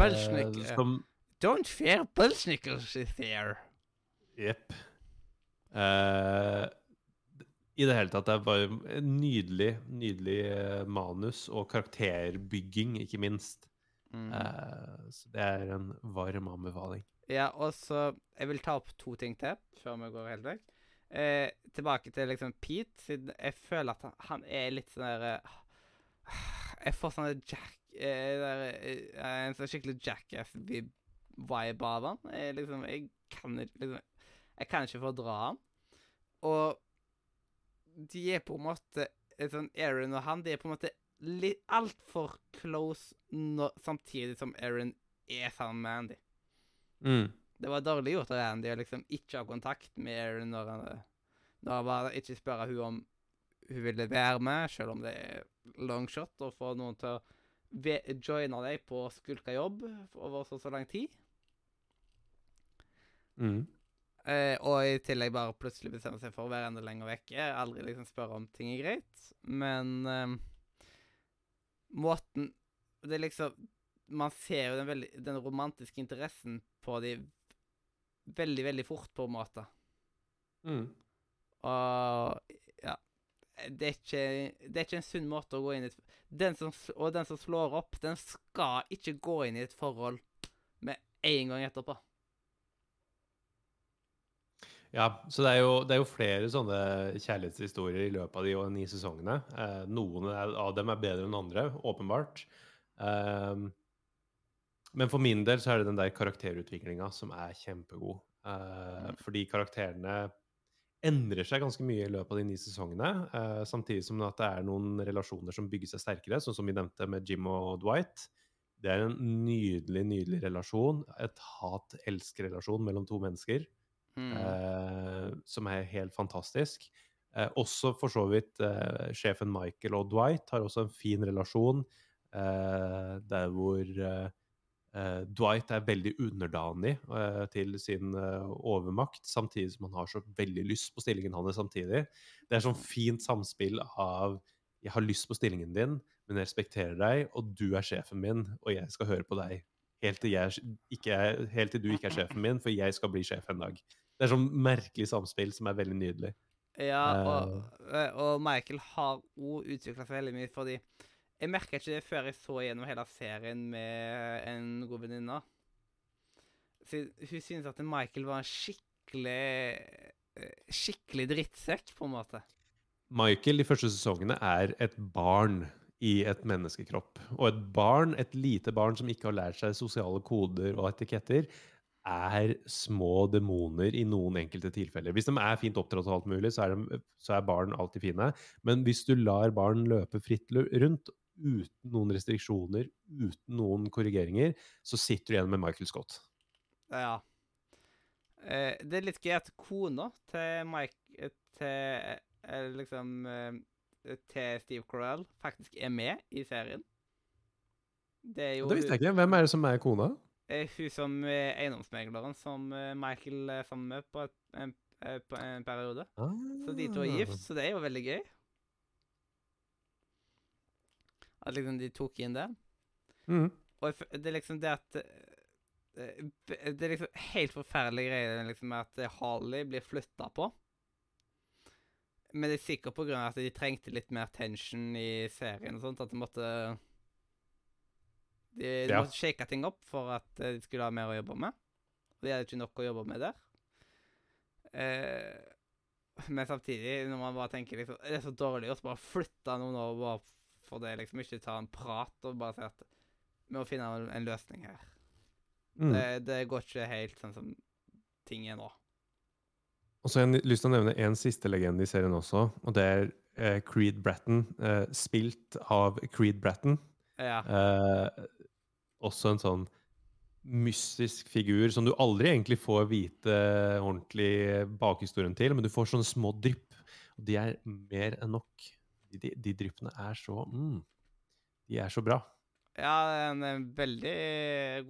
som Don't fear Bullsnickers is there. Jepp. Uh, I det hele tatt, det er bare en nydelig, nydelig manus og karakterbygging, ikke minst. Mm. Uh, så det er en varm anbefaling. Ja, og så Jeg vil ta opp to ting til før vi går helt vekk. Uh, tilbake til liksom Pete, siden jeg føler at han, han er litt sånn der uh, Jeg får sånn Jack der, En sånn skikkelig jackass-vibe av han. Jeg, liksom, jeg kan ikke liksom, Jeg kan ikke fordra han. Og de er på en måte sånn Aaron og han, de er på en måte litt altfor close no, samtidig som Aaron er sammen med Andy. Mm. Det var dårlig gjort av Andy å liksom ikke ha kontakt med Erin når han, når han bare ikke spørre hun om hun ville være med, selv om det er long shot, å få noen til å joine deg på skulka jobb over så så lang tid. Mm. Eh, og i tillegg bare plutselig bestemme seg for å være enda lenger vekke. Aldri liksom spørre om ting er greit. Men eh, måten Det er liksom Man ser jo den, veldig, den romantiske interessen på de veldig, veldig fort, på en måte. Mm. Og ja det, er ikke, det er ikke en sunn måte å gå inn i et den som, Og den som slår opp, den skal ikke gå inn i et forhold med en gang etterpå. Ja, så det er, jo, det er jo flere sånne kjærlighetshistorier i løpet av de ni sesongene. Eh, noen av dem er bedre enn andre, åpenbart. Eh, men for min del så er det den der karakterutviklinga som er kjempegod. Eh, fordi karakterene endrer seg ganske mye i løpet av de ni sesongene. eh, samtidig som at det er noen relasjoner som bygger seg sterkere, sånn som vi nevnte med Jim og Dwight. Det er en nydelig, nydelig relasjon. Et hat-elsk-relasjon mellom to mennesker. Mm. eh, som er helt fantastisk. Eh, også for så vidt eh, sjefen Michael og Dwight har også en fin relasjon, eh, der hvor eh, eh, Dwight er veldig underdanig til sin overmakt, samtidig som han har så veldig lyst på stillingen hans samtidig. Det er sånn fint samspill av 'jeg har lyst på stillingen din, men jeg respekterer deg, og du er sjefen min, og jeg skal høre på deg'. Helt til, jeg, ikke helt til du ikke er sjefen min, for jeg skal bli sjef en dag. Det er sånn merkelig samspill som er veldig nydelig. Ja, og, eh, og Michael har òg utvikla seg veldig mye, fordi jeg merka ikke det før jeg så gjennom hele serien med en god venninne. Hun syntes at Michael var en skikkelig eh, Skikkelig drittsekk, på en måte. Michael de første sesongene er et barn i et menneskekropp. Og et barn, et lite barn som ikke har lært seg sosiale koder og etiketter, er små demoner i noen enkelte tilfeller. Hvis de er fint oppdratt og alt mulig, så er, de, så er barn alltid fine. Men hvis du lar barn løpe fritt rundt uten noen restriksjoner, uten noen korrigeringer, så sitter du igjen med Michael Scott. Ja. Eh, det er litt gøy at kona til Mike eh, Til eh, liksom Til Steve Carell faktisk er med i serien. Det Det visste jeg ikke. Hvem er det som er kona? Eh, hun som eh, eiendomsmegleren som eh, Michael er sammen med på, et, en, på en periode. Så de to er Ah. gift, så det er jo veldig gøy. At liksom de tok inn det. Mm. Og det er liksom det at Det er liksom helt forferdelige greier liksom med at Harley blir flytta på. Men det er sikkert av at de trengte litt mer tension i serien og sånt, at de måtte De, de Ja. måtte shake ting opp for at eh, de skulle ha mer å jobbe med. Og de hadde ikke nok å jobbe med der. Eh, men samtidig, når man bare tenker liksom Det er så dårlig å bare flytte noen over bare for det, liksom ikke ta en prat og bare si at vi må finne en, en løsning her. Mm. Det, det går ikke helt sånn som ting er nå. Og så har jeg lyst til å nevne en siste legende i serien også, og det er eh, Creed Bratton, eh, spilt av Creed Bratton. Ja. Eh, også en sånn mystisk figur som du aldri egentlig får vite ordentlig bakhistorien til, men du får sånne små drypp, og de er mer enn nok. De, de, de dryppene er så mm, De er så bra. Ja, det er en, veldig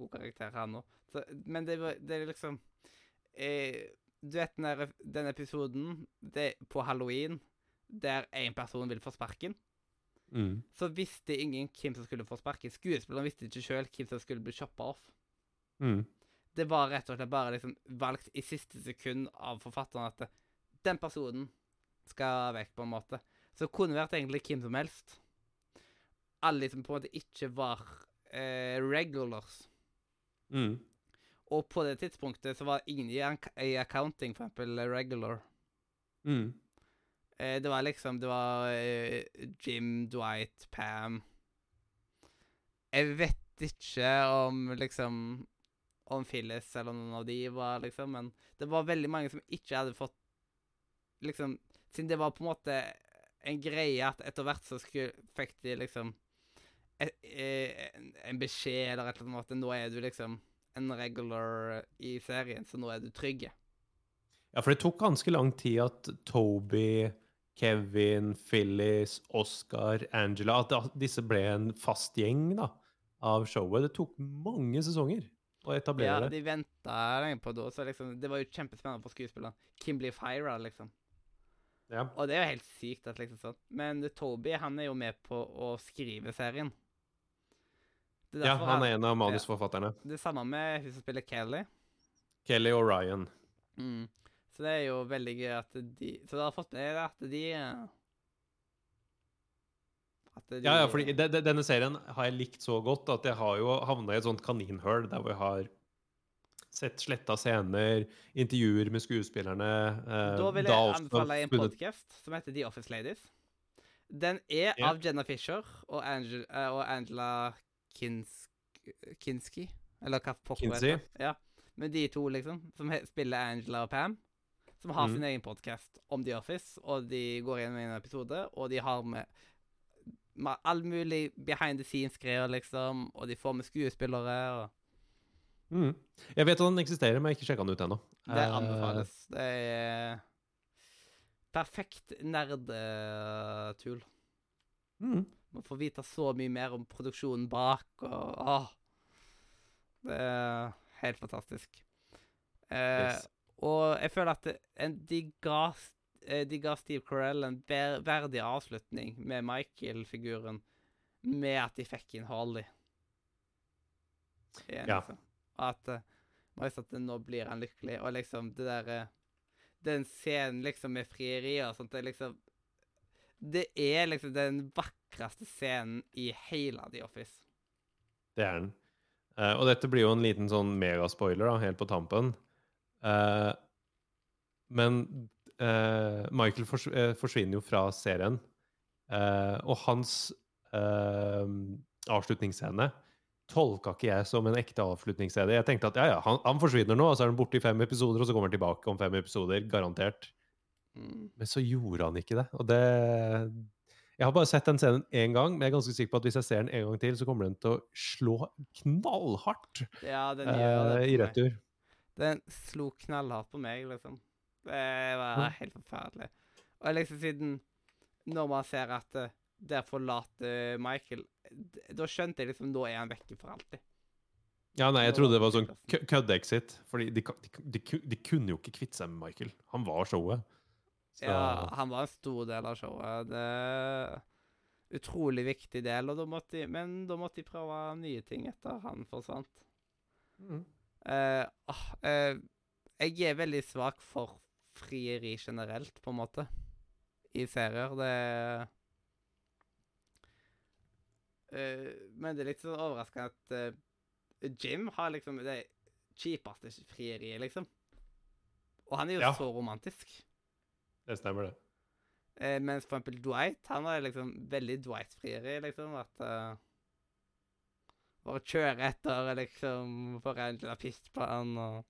god karakter her nå. Så, men det, det er liksom eh, Du vet den, den episoden det, på halloween der én person vil få sparken? Mm. Så visste ingen hvem som skulle få sparken. Skuespilleren visste ikke sjøl hvem som skulle bli choppa off. Mm. Det var rett og slett bare liksom valgt i siste sekund av forfatteren at den personen skal vekk, på en måte. Så det kunne vært egentlig hvem som helst. Alle som på en måte ikke var eh, regulars. Mm. Og på det tidspunktet så var ingen i, i accounting, for eksempel, regular. Mm. Eh, det var liksom Det var eh, Jim, Dwight, Pam Jeg vet ikke om liksom Om Phyllis eller noen av de var liksom Men det var veldig mange som ikke hadde fått Liksom Siden det var på en måte en greie at etter hvert så skulle, fikk de liksom et, eh, en, en beskjed eller et eller annet at nå er du liksom en regular i serien, så nå er du trygge. Ja, for det tok ganske lang tid at Toby, Kevin, Phyllis, Oscar, Angela At disse ble en fast gjeng da, av showet. Det tok mange sesonger å etablere det. Ja, de venta lenge på det, så liksom, det var jo kjempespennende for skuespillerne. Kim blir fira, liksom. Ja. Og det er jo helt sykt at liksom sånn. Men Toby, han er jo med på å skrive serien. Det ja, han er en av manusforfatterne. Det samme med hun som spiller Kelly. Kelly og Ryan. Mm. Så det er jo veldig gøy at de Så det har fått med deg at de at de, Ja, ja, fordi de, de, denne serien har jeg likt så godt at jeg har jo havna i et sånt kaninhull der hvor jeg har sett sletta scener, intervjuer med skuespillerne eh, Da vil jeg da anbefale en podkast podcast som heter The Office Ladies. Den er Ja. av Jenna Fisher og, Angel, eh, og Angela Kinsk, Kinski. eller hva pokker det Ja. Men de to, liksom, som spiller Angela og Pam, som har Mhm. sin egen podcast om The Office, og de går gjennom en episode, og de har med, med all mulig behind the scenes-greier, liksom, og de får med skuespillere, og Mm. Jeg vet at den eksisterer, men jeg har ikke sjekka den ut ennå. det Eh, anbefales. Det er perfekt nerdetull. Mm. Man får vite så mye mer om produksjonen bak, og åh. Det er helt fantastisk. Eh, Yes. Og jeg føler at en, de, ga, eh, de ga Steve Carell en ver, verdig avslutning med Michael-figuren, med at de fikk inn Harley. Igjen, Ja. liksom. At uh, nå blir han lykkelig, og liksom det derre Den scenen liksom med frieriet og sånt, det liksom Det er liksom den vakreste scenen i hele The Office. Det er den. Uh, og dette blir jo en liten sånn megaspoiler da, helt på tampen. Eh, men eh, Michael fors eh, forsvinner jo fra serien. Eh, og hans avslutningsscene tolka ikke jeg som en ekte avslutningsscene. Jeg tenkte at ja, ja, han, han forsvinner nå, og så er han borte i fem episoder, og så kommer han tilbake om fem episoder, garantert. Mm. Men så gjorde han ikke det. Og det Jeg har bare sett den scenen én gang, men jeg er ganske sikker på at hvis jeg ser den en gang til, så kommer den til å slå knallhardt Ja, den gjør det. i retur. Den slo knallhardt på meg, liksom. Det var helt forferdelig. Og liksom siden Når man ser at uh, der forlater Michael Da skjønte jeg liksom Da er han vekke for alltid. Ja, nei, jeg trodde det var sånn det kø- kødd-exit. Fordi de, de, de, de kunne jo ikke kvitte seg med Michael. Han var showet. Så, Ja, han var en stor del av showet. Det er Utrolig viktig del, og da måtte de, men da måtte de prøve nye ting etter han forsvant. Mm. Åh, eh, jeg er veldig svak for frieri generelt, på en måte, i serier. Det uh, Men det er litt sånn overraskende at Jim har liksom det kjipeste frieriet, liksom. Og han er jo Ja. så romantisk. Det stemmer, det. Mens for eksempel Dwight, han har liksom veldig Dwight-frieri, liksom. At Bare kjøre etter, liksom, bare en liten pist på han og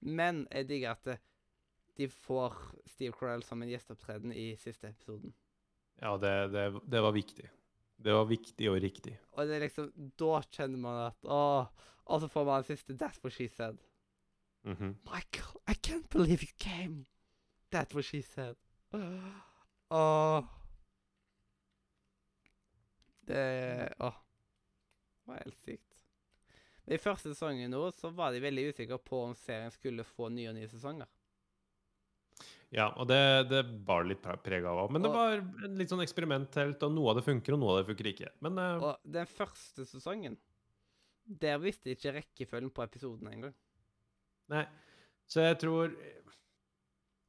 Men jeg digger at eh, de får Steve Carell som en gjesteopptreden i siste episoden. Ja, det, det, det var viktig. Det var viktig og riktig. Og det er liksom Da kjenner man at Åh. Og så får man en siste That's what she said. Mhm. Michael, I can't believe you came. That's what she said. Åh. Det Åh. Det var helt sykt. Men I første sesongen nå så var de veldig usikre på om serien skulle få nye og nye sesonger. Ja, og det, det bar litt pre- preg av. Men det var litt sånn eksperimentelt, og noe av det funker, og noe av det funker ikke. Men uh, Og den første sesongen, der visste de ikke rekkefølgen på episodene engang. Nei. Så jeg tror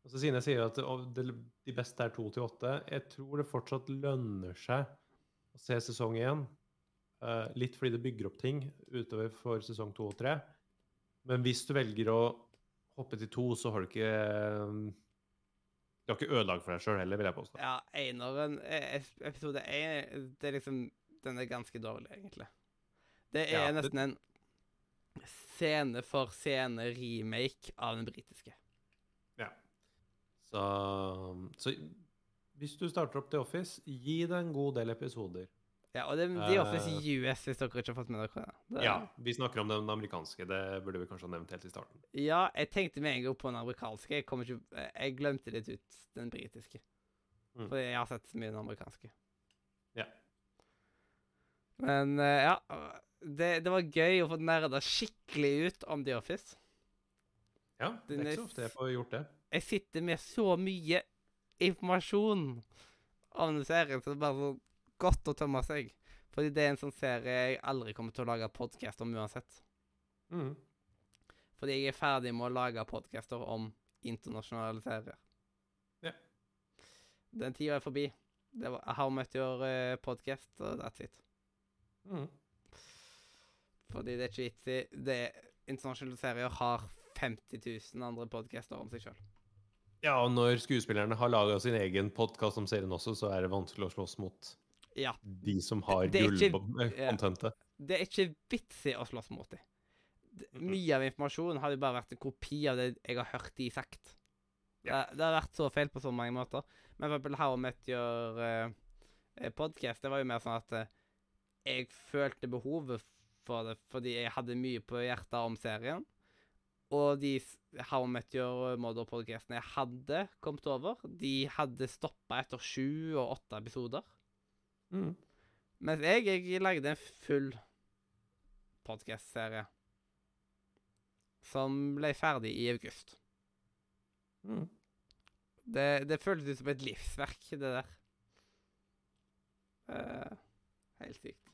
altså Siden jeg sier at de beste er to til åtte, jeg tror det fortsatt lønner seg å se sesong én. Eh, litt fordi det bygger opp ting utover for sesong to og tre. Men hvis du velger å hoppe til to, så har du ikke eh, Du har ikke ødelagt for deg sjøl heller, vil jeg påstå. Ja, eneren eh, Episode én det er liksom Den er ganske dårlig, egentlig. Det er Ja, det- nesten en scene for scene-remake av den britiske. Så, så hvis du starter opp The Office, gi det en god del episoder. Ja, og det er The Office Eh. US, hvis dere ikke har fått med dere det. det. Ja, vi snakker om den amerikanske. Det burde vi kanskje ha nevnt helt i starten. Ja, jeg tenkte med en gang på den amerikanske. Jeg, ikke, jeg glemte litt ut den britiske. Mm. Fordi jeg har sett så mye den amerikanske. Ja. Men eh, ja. Det, det var gøy å få nerda skikkelig ut om The Office. Ja, det er er ikke så ofte jeg får gjort det. Jeg sitter med så mye informasjon om den serien, så det er bare så godt å tømme seg. Fordi det er en sånn serie jeg aldri kommer til å lage podkast om uansett. Mm. Fordi jeg er ferdig med å lage podcaster om internasjonale serier. Ja. Den tida er forbi. Det var How Much Your uh, Podcast, og that's it. Mm. Fordi det er ikke vits i Internasjonale serier har 50 000 andre podcaster om seg sjøl. Ja, og når skuespillerne har laga sin egen podkast om serien også, så er det vanskelig å slåss mot Ja. de som har gullkontentet. ikke- Det er ikke vits i å slåss mot dem. Mye av informasjonen hadde jo bare vært en kopi av det jeg har hørt de sagt. Ja. Det, det har vært så feil på så mange måter. Men for eksempel How I Met Your uh, podcast, det var jo mer sånn at uh, jeg følte behovet for det fordi jeg hadde mye på hjertet om serien. Og de How I Met Your Mother-podcastene jeg hadde kommet over, de hadde stoppa etter sju og åtte episoder. Mm. Mens jeg, jeg lagde en full podcast-serie. Som ble ferdig i august. Mm. Det, det føltes ut som et livsverk, det der. Uh, helt sykt.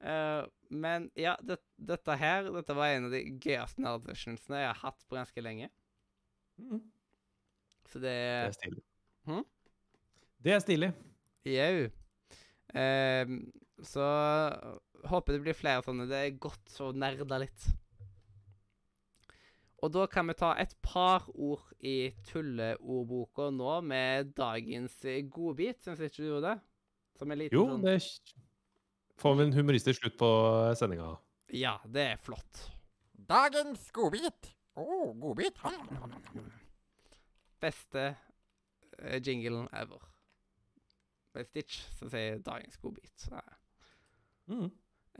Uh, men ja, det, dette her Dette var en av de gøyeste nerdvisionsene jeg har hatt på ganske lenge. Mm. Så det Det er stilig. Hm? Det er stilig. Jau. Eh, så håper det blir flere sånne. Det er godt å nerde litt. Og da kan vi ta et par ord i tulleordboka nå med dagens eh, godbit. Syns ikke du gjorde det? Som en liten Jo, sånn det får vi en humoristisk slutt på sendinga. Ja, det er flott. Dagens godbit. Å, godbit. Beste eh, jinglen ever. Med Stitch som sier godbit. Nei. Mm.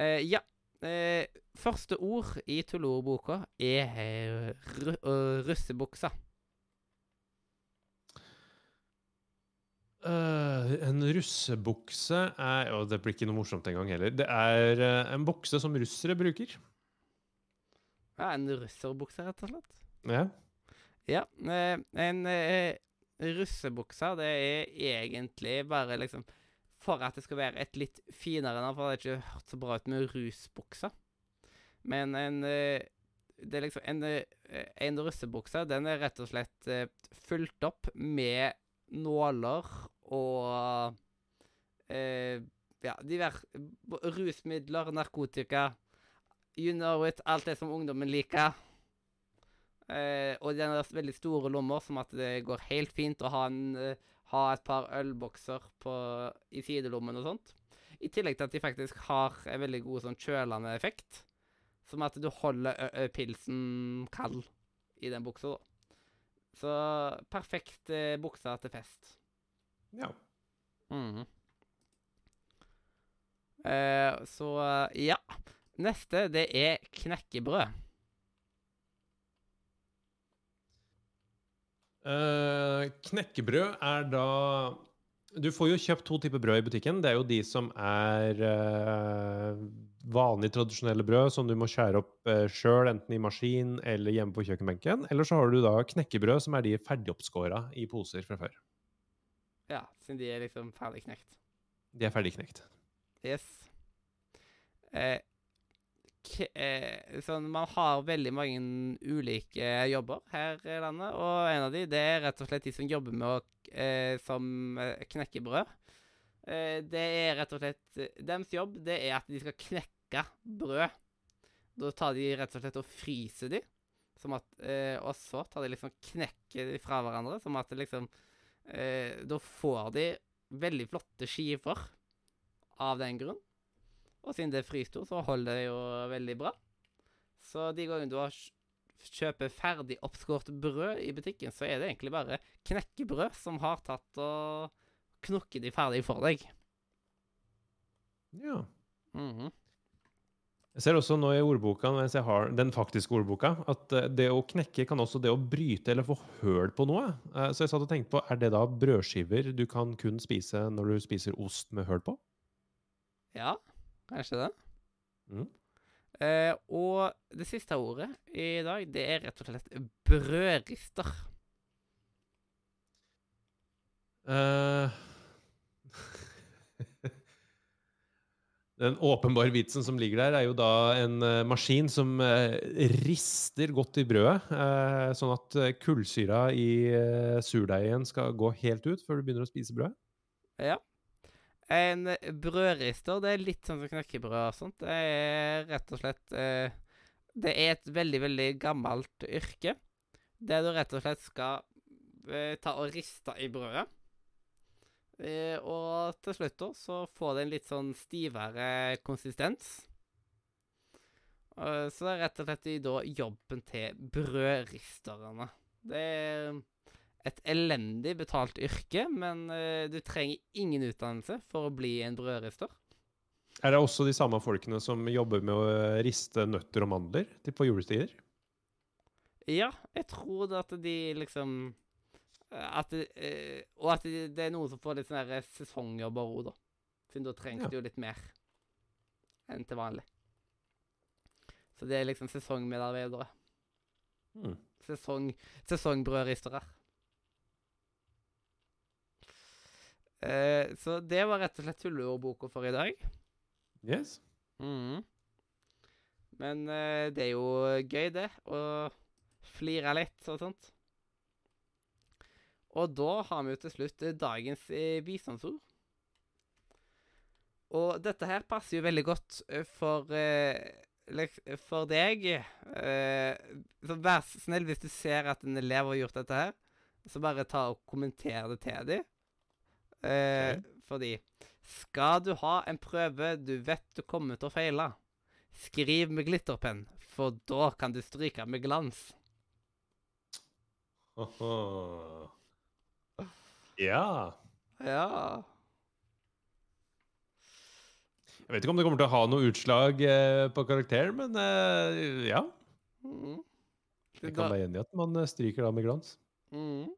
Eh, ja. Eh, første ord i tulleordboka er eh, ru øh, russebuksa. Uh, en russebukse er Og det blir ikke noe morsomt engang heller. Det er uh, en bukse som russere bruker. Ja, en russerbukse, rett og slett. Ja. Ja. Eh, en eh, russebukse, det er egentlig bare liksom For at det skal være et litt finere navn, for det har ikke hørt så bra ut med rusbuksa. Men en eh, Det er liksom En, eh, en russebukse, den er rett og slett eh, fulgt opp med nåler og eh, Ja, diverse rusmidler, narkotika You know it. Alt det som ungdommen liker. Eh, og den har veldig store lommer, som at det går helt fint å ha, en, eh, ha et par ølbokser på, i sidelommen og sånt. I tillegg til at de faktisk har en veldig god sånn kjølende effekt. Som at du holder pilsen kald i den buksa, da. Så perfekt eh, bukse til fest. ja. Mhm. Eh, så ja. Neste, det er knekkebrød. Eh, knekkebrød er da Du får jo kjøpt to typer brød i butikken. Det er jo de som er uh, vanlige, tradisjonelle brød som du må skjære opp uh, sjøl, enten i maskin eller hjemme på kjøkkenbenken. Eller så har du da knekkebrød, som er de ferdigoppskåra i poser fra før. Ja, siden de er liksom ferdig knekt. De er ferdigknekt. Yes. Eh, eh, sånn, man har veldig mange ulike jobber her i landet, og en av de, det er rett og slett de som jobber med å eh, som eh, knekkebrød. Eh, det er rett og slett eh, Deres jobb det er at de skal knekke brød. Da tar de rett og slett og fryser de, som at, eh, og så tar de liksom knekker de fra hverandre, som at det liksom eh, Da får de veldig flotte skiver av den grunn. Og siden det er frystor, så holder det jo veldig bra. Så de gangene du har kj- kjøper ferdig oppskåret brød i butikken, så er det egentlig bare knekkebrød som har tatt og knukket de ferdig for deg. Ja. Mhm. Jeg ser også nå i ordboka, mens jeg har den faktiske ordboka, at eh, det å knekke kan også det å bryte eller få høl på noe. Eh, Så jeg satt og tenkte på, er det da brødskiver du kan kun spise når du spiser ost med høl på? Ja, kanskje det. Mm. Eh, og det siste ordet i dag, det er rett og slett brødrister. Uh, Den åpenbare vitsen som ligger der, er jo da en eh, maskin som eh, rister godt i brødet, sånn at kullsyra i surdeigen skal gå helt ut før du begynner å spise brødet. Ja. En brødrister, det er litt sånn som knekkebrød og sånt. Det er rett og slett eh, Det er et veldig, veldig gammelt yrke. Der du rett og slett skal eh, ta og riste i brødet. Eh, og til slutt da, så får det en litt sånn stivere konsistens. Eh, så det er rett og slett da jobben til brødristerne. Det er et elendig betalt yrke, men eh, du trenger ingen utdannelse for å bli en brødrister. Er det også de samme folkene som jobber med å riste nøtter og mandler til på julestier? Ja, jeg tror det at de liksom eh, at eh, Og at det, er noen som får litt sånne sesongjobber òg, da. Siden da trengs Ja. det jo litt mer enn til vanlig. Så det er liksom sesongmedarbeidere. Mm. Sesong, sesongbrødristere. Eh, så det var rett og slett tulleordboka for i dag. Yes. Mm. Men eh, det er jo gøy, det. Å flire litt og sånt. Og da har vi jo til slutt eh, dagens eh, bistandsord. Og dette her passer jo veldig godt eh, for eh, For deg. Eh, så vær så snill hvis du ser at en elev har gjort dette her, så bare ta og kommenter det til dem. Eh, Fordi skal du ha en prøve du vet du kommer til å feile, skriv med glitterpenn, for da kan du stryke med glans. Oho. Ja. Ja. Jeg vet ikke om det kommer til å ha noe utslag eh, på karakter, men eh, ja. Mm. Jeg kan være enig i at man eh, stryker da med glans. Mm.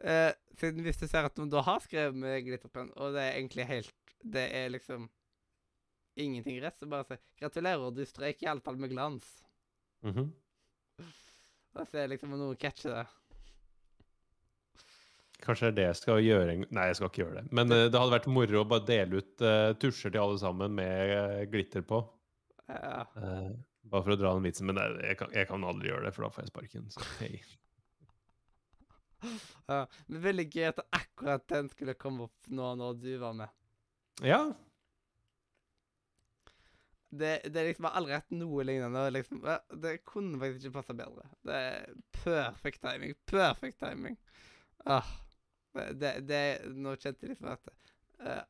Eh, siden hvis du ser at noen da har skrevet med glitterpenn, og det er egentlig helt Det er liksom ingenting rett, så bare si 'Gratulerer, du strøyk iallfall med glans'. Mhm. Da ser jeg liksom om noen catcher det. Kanskje det er det jeg skal gjøre Nei, jeg skal ikke gjøre det. Men eh, det hadde vært moro å bare dele ut uh, tusjer til alle sammen med uh, glitter på. Ja. Bare for å dra den vitsen. Men nei, jeg kan, jeg kan aldri gjøre det, for da får jeg sparken. Så hei. ja. Men veldig gøy at akkurat den skulle komme opp nå når du var med. Ja. Det, det liksom aldri hatt noe lignende. Liksom, det kunne faktisk ikke passa bedre. Det er perfect timing. Perfect timing. Ah, det, det, Nå kjente jeg liksom at uh,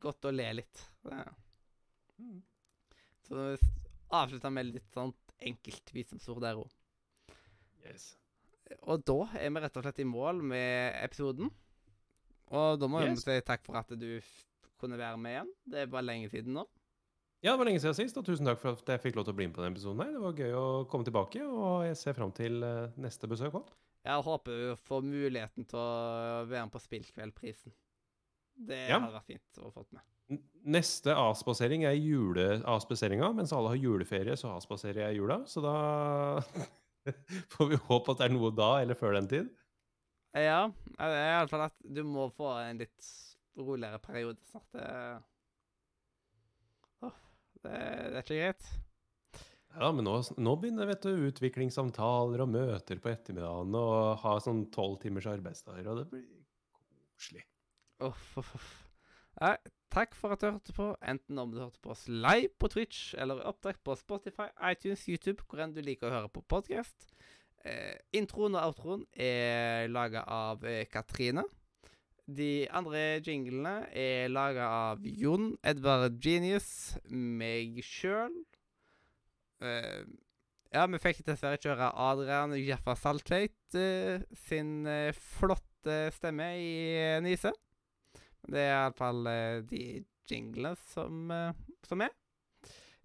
Godt å le litt. Det. Så nå avslutter jeg med litt sånn enkelt visdomsord der òg. Yes. Og da er vi rett og slett i mål med episoden. Og da må vi Yes. si takk for at du kunne være med igjen. Det er bare lenge siden nå. Ja, det var lenge siden sist, og tusen takk for at jeg fikk lov til å bli med på denne episoden. her. Det var gøy å komme tilbake, og jeg ser fram til eh, neste besøk òg. Jeg håper du får muligheten til å være med på Spillkveldprisen. Det Ja. hadde vært fint å få med. Neste avspasering er juleavspaseringa. Mens alle har juleferie, så avspaserer jeg jula. Så da får vi håpe at det er noe da, eller før den tid. Ja, i alle fall at du må få en litt roligere periode snart. Det, det, det er ikke greit. Ja, men nå, nå begynner vet du, utviklingssamtaler og møter på ettermiddagen og ha sånn tolv timers arbeidsdager, og det blir koselig. Uff, uff, uff. Nei, takk for at du hørte på, enten om du hørte på oss live på Twitch eller i opptak på Spotify, iTunes, YouTube, hvor enn du liker å høre på podkast. Eh, introen og outroen er laga av eh, Katrine. De andre jinglene er laga av Jon Edvard Genius, meg sjøl. Eh, ja, vi fikk dessverre ikke høre Adrian Jaffa Saltveit eh, sin flotte stemme i Nise. Det er iallfall uh, de jinglene som, eh, som er.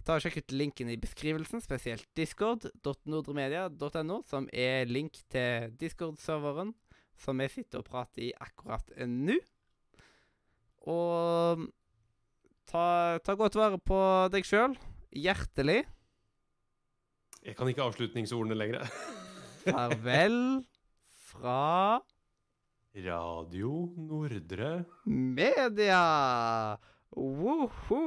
Ta og Sjekk ut linken i beskrivelsen, spesielt discord.nordremedia.no, som er link til Discord-serveren som vi sitter og prater i akkurat nå. Og ta, ta godt vare på deg sjøl. Hjertelig. Jeg kan ikke avslutningsordene lenger. Farvel fra Radio Nordre. media. Woho!